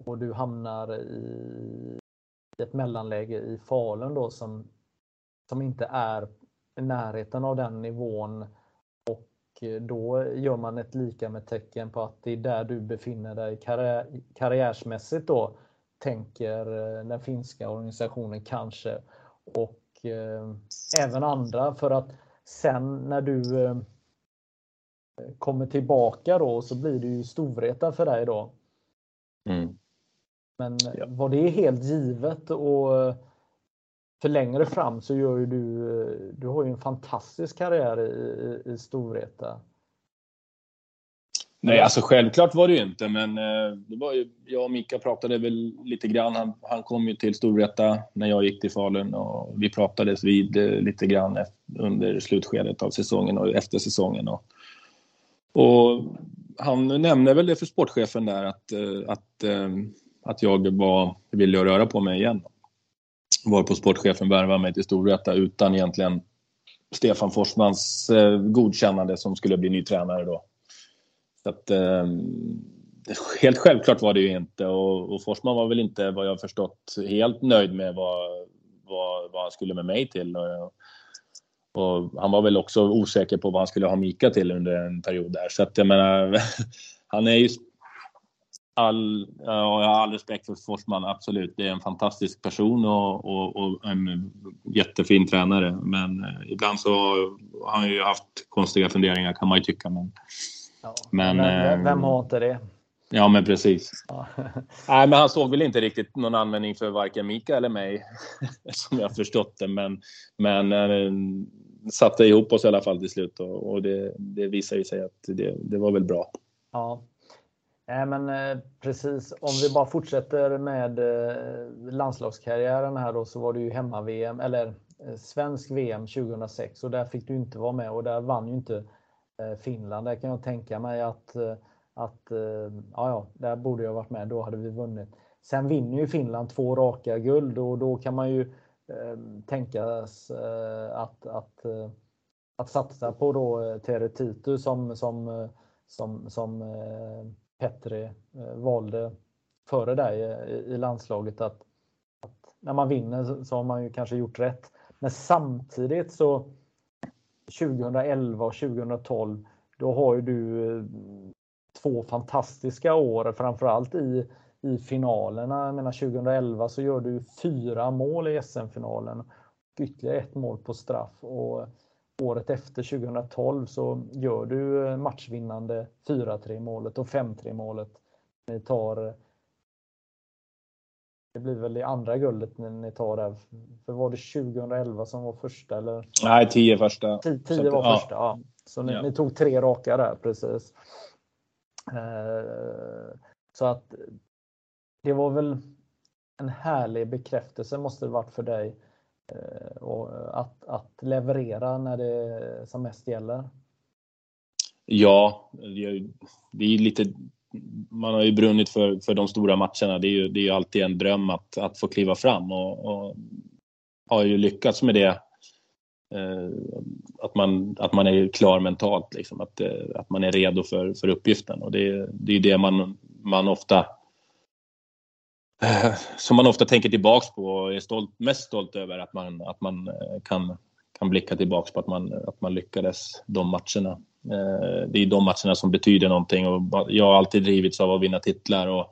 och du hamnar i ett mellanläge i Falun då som, som inte är i närheten av den nivån och eh, då gör man ett lika med tecken på att det är där du befinner dig karriär, karriärsmässigt då tänker eh, den finska organisationen kanske och eh, även andra för att sen när du eh, kommer tillbaka då så blir det ju Storvreta för dig då. Mm. Men ja. var det helt givet och för längre fram så gör ju du, du har ju en fantastisk karriär i, i Storvreta. Nej, alltså självklart var det ju inte, men eh, det var ju, jag och Mika pratade väl lite grann. Han, han kom ju till Storvreta när jag gick till Falun och vi pratades vid eh, lite grann under slutskedet av säsongen och efter säsongen. Och, och han nämnde väl det för sportchefen där att, eh, att att jag var, ville röra på mig igen. Var på sportchefen värvade mig till Storvreta utan egentligen Stefan Forsmans eh, godkännande som skulle bli ny tränare då. Så att, eh, helt självklart var det ju inte och, och Forsman var väl inte vad jag förstått helt nöjd med vad, vad, vad han skulle med mig till. Och, och, han var väl också osäker på vad han skulle ha Mika till under en period där. Så att jag menar, han är ju all, ja, jag har all respekt för Forsman, absolut. Det är en fantastisk person och, och, och en jättefin tränare. Men eh, ibland så har han ju haft konstiga funderingar kan man ju tycka. Men, ja, men, vem, vem har inte det? Ja, men precis. Ja. Nej, men han såg väl inte riktigt någon användning för varken Mika eller mig, som jag förstått det. Men, men äh, satte ihop oss i alla fall till slut och, och det, det visar ju sig att det, det var väl bra. Ja, Nej, men eh, precis. Om vi bara fortsätter med eh, landslagskarriären här då så var det ju hemma-VM eller eh, svensk VM 2006 och där fick du inte vara med och där vann ju inte Finland. Där kan jag tänka mig att, att ja, ja, där borde jag varit med. Då hade vi vunnit. Sen vinner ju Finland två raka guld och då kan man ju eh, tänkas eh, att, att, eh, att satsa på då Tere Titu som, som, som, som Petri eh, valde före dig eh, i landslaget att, att, när man vinner så har man ju kanske gjort rätt. Men samtidigt så 2011 och 2012 då har ju du eh, två fantastiska år, framförallt i, i finalerna. Jag menar 2011 så gör du fyra mål i SM-finalen. Ytterligare ett mål på straff. Och året efter 2012 så gör du eh, matchvinnande 4-3 målet och 5-3 målet. Ni tar det blir väl det andra guldet ni, ni tar där. För var det 2011 som var första? Eller? Nej, 10 första. 10 var ja. första, ja. Så ni, ja. ni, tog tre raka där, precis. Eh, så att det var väl en härlig bekräftelse måste det varit för dig Eh, Eh, och att, att leverera när det som mest gäller? Ja, det är lite man har ju brunnit för, för de stora matcherna. Det är ju, det är ju alltid en dröm att, att få kliva fram och, och har ju lyckats med det. Eh, att, man, att man är klar mentalt, liksom, att, eh, att man är redo för, för uppgiften. Och det, det är ju det man, man ofta som man ofta tänker tillbaks på och är stolt, mest stolt över att man, att man eh, kan, kan blicka tillbaks på att man, att man lyckades de matcherna. Eh, det är de matcherna som betyder någonting och jag har alltid drivits av att vinna titlar och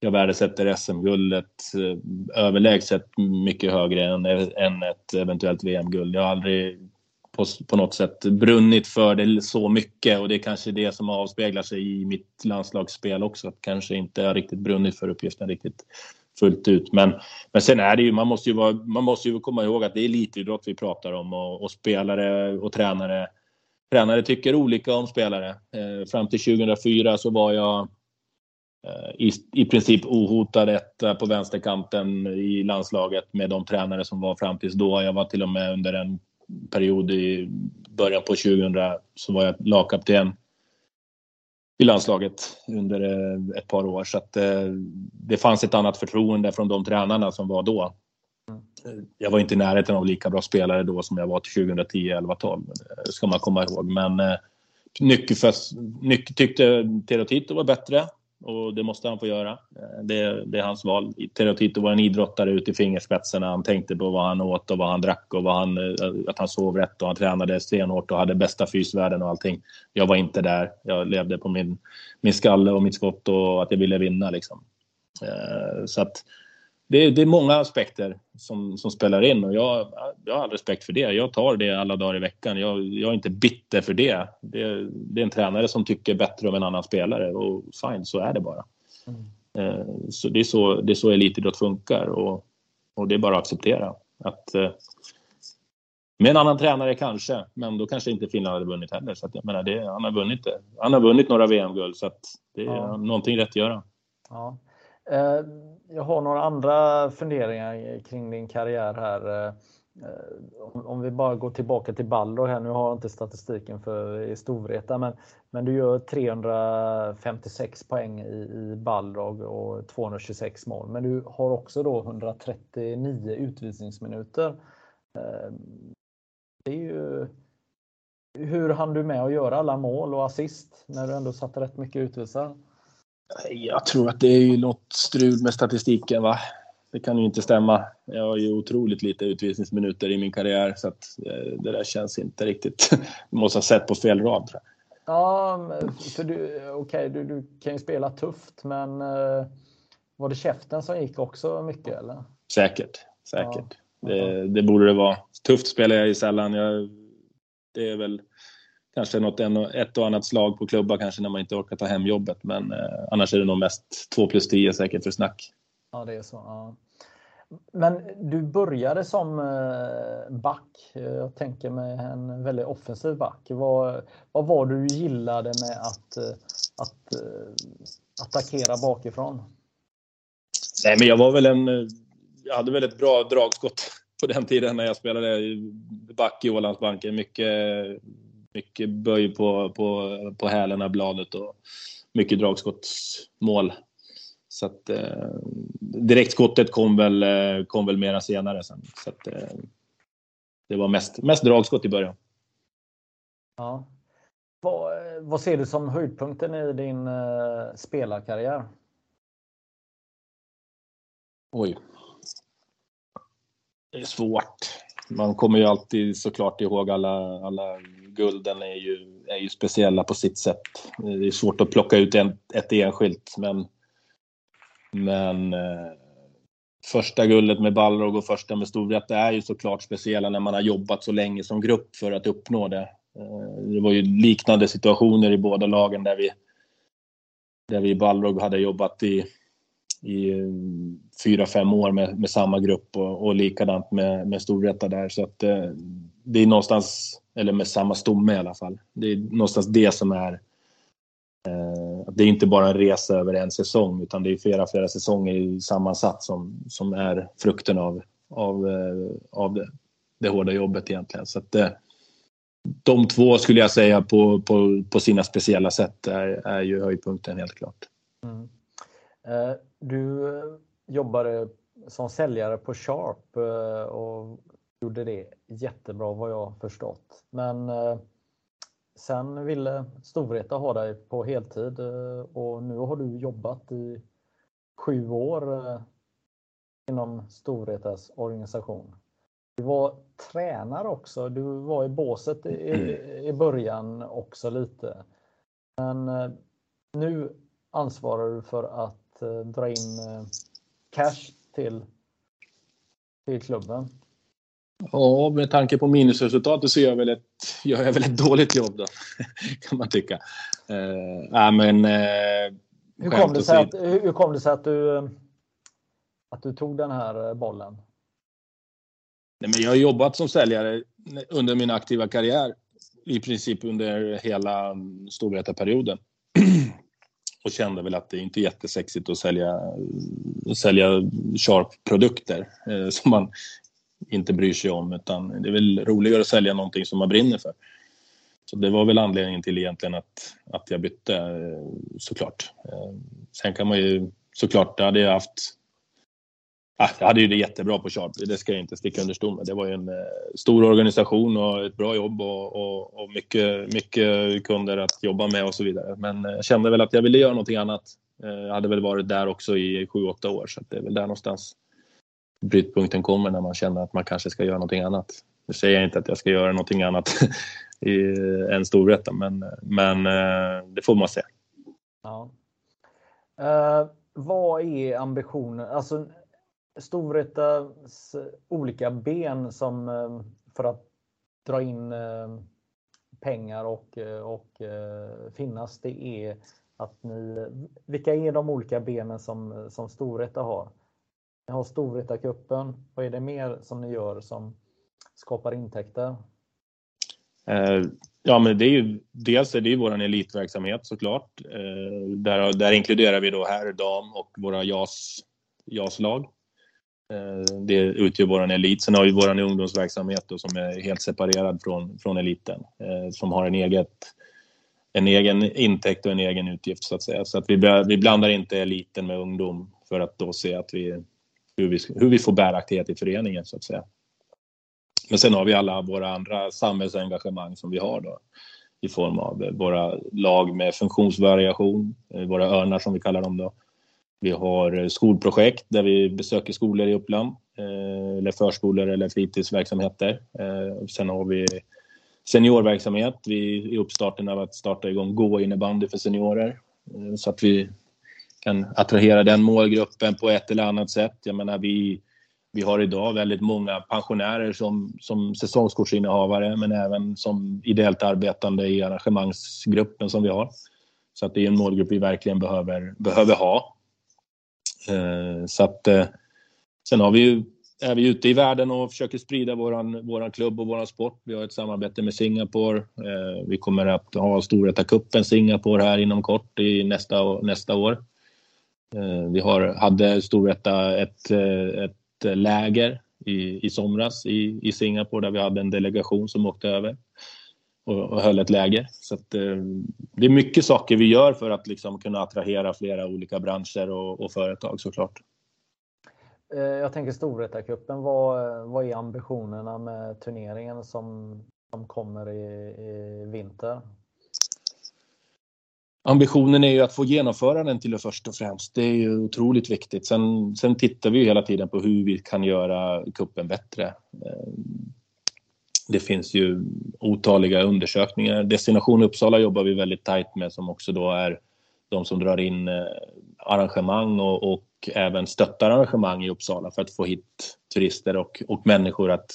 jag värdesätter SM-guldet eh, överlägset mycket högre än, än ett eventuellt VM-guld. Jag har aldrig på, på något sätt brunnit för det så mycket och det är kanske det som avspeglar sig i mitt landslagsspel också. Att kanske inte har riktigt brunnit för uppgiften riktigt fullt ut. Men, men sen är det ju, man måste ju, vara, man måste ju komma ihåg att det är elitidrott vi pratar om och, och spelare och tränare Tränare tycker olika om spelare. Eh, fram till 2004 så var jag eh, i, i princip ohotad etta på vänsterkanten i landslaget med de tränare som var fram tills då. Jag var till och med under en period i början på 2000 så var jag lagkapten i landslaget under eh, ett par år. Så att eh, det fanns ett annat förtroende från de tränarna som var då. Jag var inte i närheten av lika bra spelare då som jag var till 2010, 11, 12. Ska man komma ihåg. Men eh, Nycke tyckte Tero Tito var bättre och det måste han få göra. Eh, det, det är hans val. Terotito var en idrottare ut i fingerspetsarna. Han tänkte på vad han åt och vad han drack och vad han, eh, att han sov rätt och han tränade stenhårt och hade bästa fysvärden och allting. Jag var inte där. Jag levde på min, min skalle och mitt skott och att jag ville vinna. Liksom. Eh, så att det, det, är många aspekter som, som spelar in och jag, jag har all respekt för det. Jag tar det alla dagar i veckan. Jag, jag är inte bitter för det. det. det. är en tränare som tycker bättre om en annan spelare och fine, så är det bara. Mm. Eh, så det är så, det är så elitidrott funkar och, och det är bara att acceptera. Att, eh, med en annan tränare kanske, men då kanske inte Finland hade vunnit heller. Så att, jag menar, det, han har vunnit det. Han har vunnit några VM-guld så att det är ja. någonting rätt att göra. Ja. Eh, jag har några andra funderingar kring din karriär här. Eh, om vi bara går tillbaka till Balrog här, nu har jag inte statistiken för i Storvreta, men, men du gör 356 poäng i, i Balrog och 226 mål. Men du har också då 139 utvisningsminuter. Eh, det är ju... Hur hann du med att göra alla mål och assist när du ändå satte rätt mycket utvisar? Jag tror att det är ju något strul med statistiken. Va? Det kan ju inte stämma. Jag har ju otroligt lite utvisningsminuter i min karriär så att eh, det där känns inte riktigt. Du måste ha sett på fel rad. Tror jag. Ja, för du, okay, du, du kan ju spela tufft men uh, var det käften som gick också mycket eller? Säkert, säkert. Ja. Det, det borde det vara. Tufft spelar jag ju sällan. Jag, det är väl kanske något, ett och annat slag på klubba kanske när man inte orkar ta hem jobbet. Men eh, annars är det nog mest 2 plus 10 säkert för snack. Ja, det är så. Ja. Men du började som back. Jag tänker mig en väldigt offensiv back. Vad, vad var det du gillade med att, att attackera bakifrån? Nej, men jag var väl en... Jag hade väl ett bra dragskott på den tiden när jag spelade back i Ålandsbanken. Mycket, mycket böj på, på, på hälen bladet och mycket dragskottsmål. Så att eh, direktskottet kom väl, kom väl mera senare sen. Så att, eh, det var mest, mest dragskott i början. Ja. Vad, vad ser du som höjdpunkten i din eh, spelarkarriär? Oj. Det är svårt. Man kommer ju alltid såklart ihåg alla, alla gulden är ju, är ju speciella på sitt sätt. Eh, det är svårt att plocka ut en, ett enskilt men, men eh, första guldet med Balrog och första med Storvreta är ju såklart speciella när man har jobbat så länge som grupp för att uppnå det. Eh, det var ju liknande situationer i båda lagen där vi, där vi i Balrog hade jobbat i i eh, fyra, fem år med, med samma grupp och, och likadant med, med Storvreta där. Så att eh, det är någonstans, eller med samma stomme i alla fall. Det är någonstans det som är eh, det är inte bara en resa över en säsong utan det är flera, flera säsonger sammansatt som, som är frukten av, av, eh, av det, det hårda jobbet egentligen. Så att, eh, de två skulle jag säga på, på, på sina speciella sätt är, är ju höjdpunkten helt klart. Mm. Eh, du eh, jobbade som säljare på Sharp eh, och gjorde det jättebra vad jag förstått. Men sen ville Storvreta ha dig på heltid och nu har du jobbat i sju år inom Storvretas organisation. Du var tränare också. Du var i båset i, i början också lite. Men nu ansvarar du för att Eh, dra in eh, cash till, till klubben. Ja, med tanke på minusresultatet så gör jag väl ett, gör jag väl ett dåligt jobb då, kan man tycka. Uh, men, uh, hur, kom det sig att, hur kom det sig att du, att du tog den här bollen? Nej, men jag har jobbat som säljare under min aktiva karriär, i princip under hela Storvreta-perioden. och kände väl att det inte är jättesexigt att sälja, sälja Sharp-produkter eh, som man inte bryr sig om utan det är väl roligare att sälja någonting som man brinner för. Så det var väl anledningen till egentligen att, att jag bytte eh, såklart. Eh, sen kan man ju såklart, det hade jag haft Ah, jag hade ju det jättebra på Sharp, det ska jag inte sticka under stol med. Det var ju en eh, stor organisation och ett bra jobb och, och, och, mycket, mycket kunder att jobba med och så vidare. Men eh, jag kände väl att jag ville göra någonting annat. Eh, jag hade väl varit där också i 7-8 år så det är väl där någonstans brytpunkten kommer när man känner att man kanske ska göra någonting annat. Nu säger jag inte att jag ska göra någonting annat i eh, en storrätta men, men det får man se. Ja. Uh, vad är ambitionen? Alltså, Storvretas olika ben som eh, för att dra in eh, pengar och, eh, och finnas, det är att ni, vilka är de olika benen som, som Storvreta har? Ni har Storvreta-cupen. Vad är det mer som ni gör som skapar intäkter? Ja, men det är ju dels är det ju vår elitverksamhet såklart. Där, där inkluderar vi då herr, dam och våra JAS, JAS-lag. Eh, det utgör vår elit. Sen har vi vår ungdomsverksamhet då, som är helt separerad från, från eliten. Eh, som har en, eget, en egen intäkt och en egen utgift så att säga. Så att vi, vi blandar inte eliten med ungdom för att då se att vi, hur, vi, hur vi får bäraktighet i föreningen så att säga. Men sen har vi alla våra andra samhällsengagemang som vi har då i form av våra lag med funktionsvariation, eh, våra örnar som vi kallar dem då vi har skolprojekt där vi besöker skolor i Uppland, eh, eller förskolor eller fritidsverksamheter. Eh, sen har vi seniorverksamhet. Vi är i uppstarten av att starta igång gå innebandy för seniorer eh, så att vi kan attrahera den målgruppen på ett eller annat sätt. Jag menar, vi Vi har idag väldigt många pensionärer som, som säsongskortsinnehavare men även som ideellt arbetande i arrangemangsgruppen som vi har. Så att det är en målgrupp vi verkligen behöver, behöver ha. Eh, så att, eh, sen har vi ju, är vi ute i världen och försöker sprida våran, våran klubb och våran sport. Vi har ett samarbete med Singapore. Eh, vi kommer att ha Storvreta-cupen Singapore här inom kort i nästa, nästa år. Eh, vi har, hade Storvreta ett, eh, ett läger i, i somras i, i Singapore där vi hade en delegation som åkte över och, och höll ett läger. Så att, eh, det är mycket saker vi gör för att liksom kunna attrahera flera olika branscher och, och företag såklart. Eh, jag tänker Storvreta-cupen, vad, vad är ambitionerna med turneringen som, som kommer i, i vinter? Ambitionen är ju att få genomföra den till det först och främst. Det är ju otroligt viktigt. Sen, sen tittar vi hela tiden på hur vi kan göra kuppen bättre. Det finns ju otaliga undersökningar. Destination Uppsala jobbar vi väldigt tajt med som också då är de som drar in eh, arrangemang och, och även stöttar arrangemang i Uppsala för att få hit turister och, och människor att,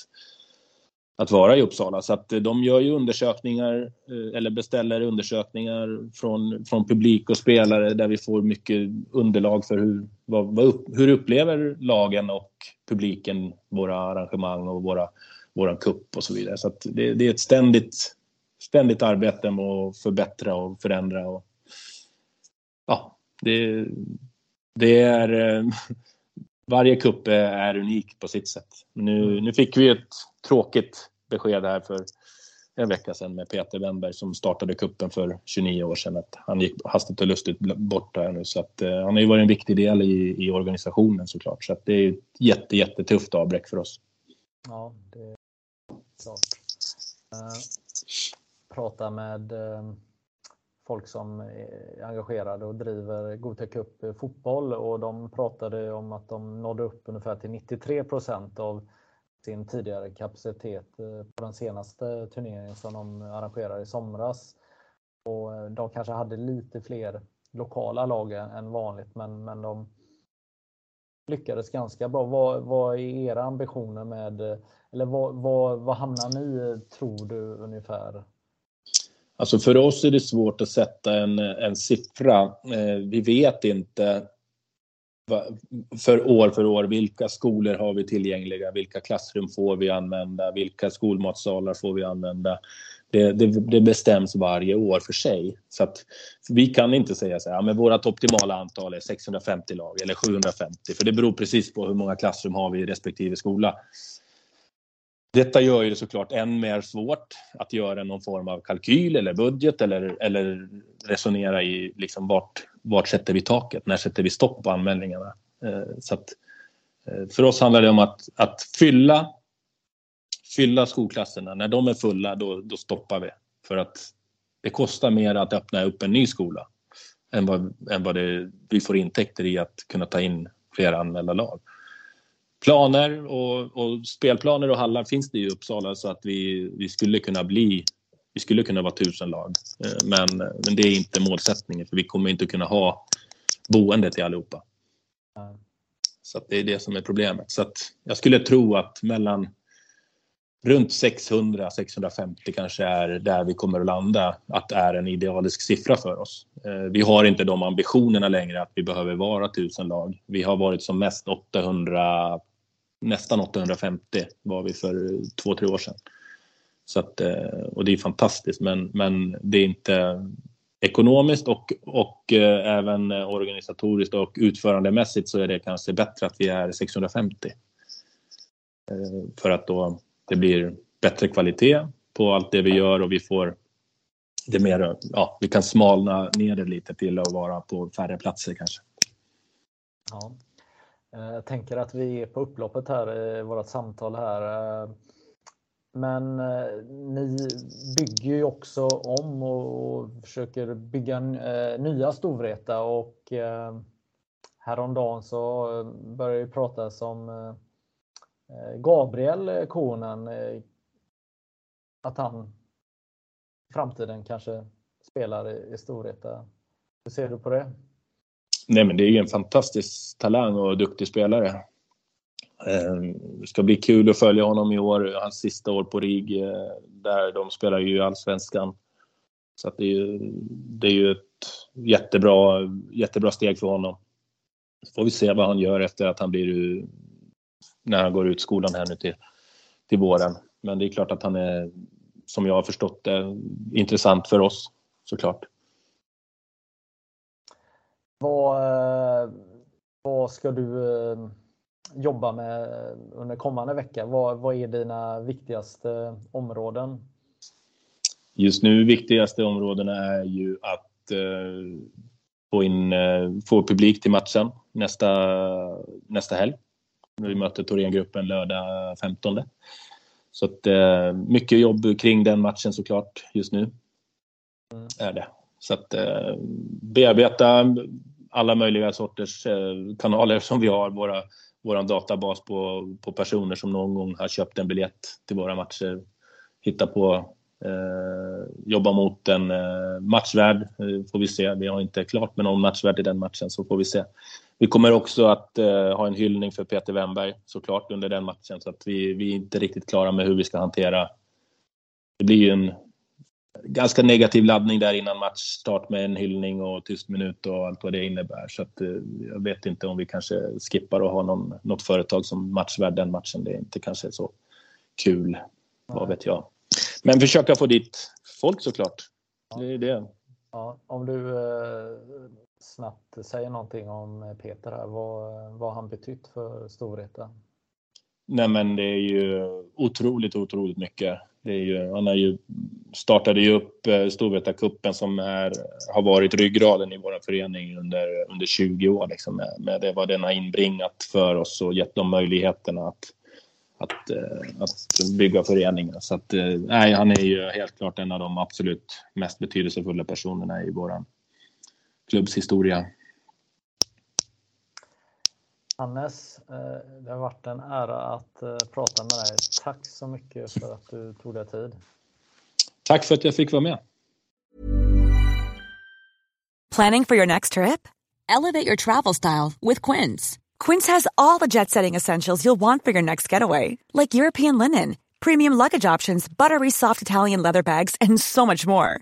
att vara i Uppsala. Så att eh, de gör ju undersökningar eh, eller beställer undersökningar från, från publik och spelare där vi får mycket underlag för hur, vad, vad, hur upplever lagen och publiken våra arrangemang och våra våran kupp och så vidare. Så det, det, är ett ständigt, ständigt arbete med att förbättra och förändra. Och, ja, det, det är... Eh, varje kupp är unik på sitt sätt. Nu, mm. nu fick vi ett tråkigt besked här för en vecka sedan med Peter Wennberg som startade kuppen för 29 år sedan. Att han gick hastigt och lustigt bort här nu. Så att, eh, han har ju varit en viktig del i, i organisationen såklart. Så att det är ett jätte, jättetufft avbräck för oss. Ja, det klart. Prata med eh, folk som är engagerade och driver Gothia Cup fotboll och de pratade om att de nådde upp ungefär till 93 av sin tidigare kapacitet eh, på den senaste turneringen som de arrangerade i somras. Och de kanske hade lite fler lokala lag än vanligt men, men de lyckades ganska bra. Vad, vad är era ambitioner med eller vad, vad, vad hamnar ni, tror du, ungefär? Alltså för oss är det svårt att sätta en, en siffra. Eh, vi vet inte för år för år, vilka skolor har vi tillgängliga? Vilka klassrum får vi använda? Vilka skolmatsalar får vi använda? Det, det, det bestäms varje år för sig. Så att vi kan inte säga så här, ja, men vårt optimala antal är 650 lag eller 750, för det beror precis på hur många klassrum har vi i respektive skola. Detta gör ju det såklart än mer svårt att göra någon form av kalkyl eller budget eller, eller resonera i liksom vart, vart sätter vi taket? När sätter vi stopp på anmälningarna? Eh, så att, eh, för oss handlar det om att, att fylla, fylla skolklasserna. När de är fulla, då, då stoppar vi. För att det kostar mer att öppna upp en ny skola än vad, än vad det, vi får intäkter i att kunna ta in fler anmälda lag planer och, och, spelplaner och hallar finns det i Uppsala så att vi, vi skulle kunna bli vi skulle kunna vara tusen lag. Eh, men, men det är inte målsättningen för vi kommer inte kunna ha boende till allihopa. Så det är det som är problemet. Så att jag skulle tro att mellan runt 600-650 kanske är där vi kommer att landa, att det är en idealisk siffra för oss. Eh, vi har inte de ambitionerna längre att vi behöver vara 1000 lag. Vi har varit som mest 800 nästan 850 var vi för två, tre år sedan. Så att, eh, och det är fantastiskt men, men det är inte ekonomiskt och, och eh, även organisatoriskt och utförandemässigt så är det kanske bättre att vi är 650. För att då det blir bättre kvalitet på allt det vi gör och vi får det mer, ja, vi kan smalna ner det lite till att vara på färre platser kanske. Ja. Eh, jag tänker att vi är på upploppet här i vårt samtal här. Eh, men eh, ni bygger ju också om och försöker bygga nya Storvreta och häromdagen så började det pratas om Eh, Gabriel eh, Konen. Eh, att han i framtiden kanske spelar i Storvreta. Hur ser du på det? Nej, men det är ju en fantastisk talang och duktig spelare. Ehm, det ska bli kul att följa honom i år, hans sista år på RIG. Där de spelar ju allsvenskan. Så att det, är ju, det är ju ett jättebra, jättebra steg för honom. Så får vi se vad han gör efter att han blir när han går ut skolan här nu till, till våren. Men det är klart att han är, som jag har förstått det, intressant för oss såklart. Vad, eh, vad ska du eh, jobba med under kommande vecka? Vad, vad är dina viktigaste områden? Just nu viktigaste områdena är ju att eh, få in få publik till matchen nästa, nästa helg. Vi möter Thorengruppen lördag 15. Så att, mycket jobb kring den matchen såklart just nu. Mm. Är det. Så att bearbeta alla möjliga sorters kanaler som vi har. Våra, våran databas på, på personer som någon gång har köpt en biljett till våra matcher. Hitta på, eh, jobba mot en eh, matchvärd eh, får vi se. Vi har inte klart med någon matchvärd i den matchen så får vi se. Vi kommer också att eh, ha en hyllning för Peter Wennberg såklart under den matchen så att vi, vi är inte riktigt klara med hur vi ska hantera. Det blir ju en ganska negativ laddning där innan matchstart med en hyllning och tyst minut och allt vad det innebär. Så att, eh, jag vet inte om vi kanske skippar att ha någon, något företag som matchvärd den matchen. Det är inte kanske så kul, vad vet jag. Men försöka få dit folk såklart. Ja. Det är det. Ja, om du eh, snabbt säger någonting om Peter här, vad, vad han betytt för Storvreta? Nej men det är ju otroligt, otroligt mycket. Det är ju, han är ju, startade ju upp eh, Storvreta-cupen som är, har varit ryggraden i vår förening under, under 20 år. Liksom, med, med det vad den har inbringat för oss och gett dem möjligheterna att, att, eh, att bygga föreningar. Så att, eh, nej, han är ju helt klart en av de absolut mest betydelsefulla personerna i vår klubbs historia. Hannes, eh, det har varit en ära att eh, prata med dig. Tack så mycket för att du tog dig tid. Tack för att jag fick vara med. Planning for your next trip? Elevate your travel style with Quince. Quince has all the jet-setting essentials you'll want for your next getaway, like European linen, premium luggage options, buttery soft Italian leather bags, and so much more.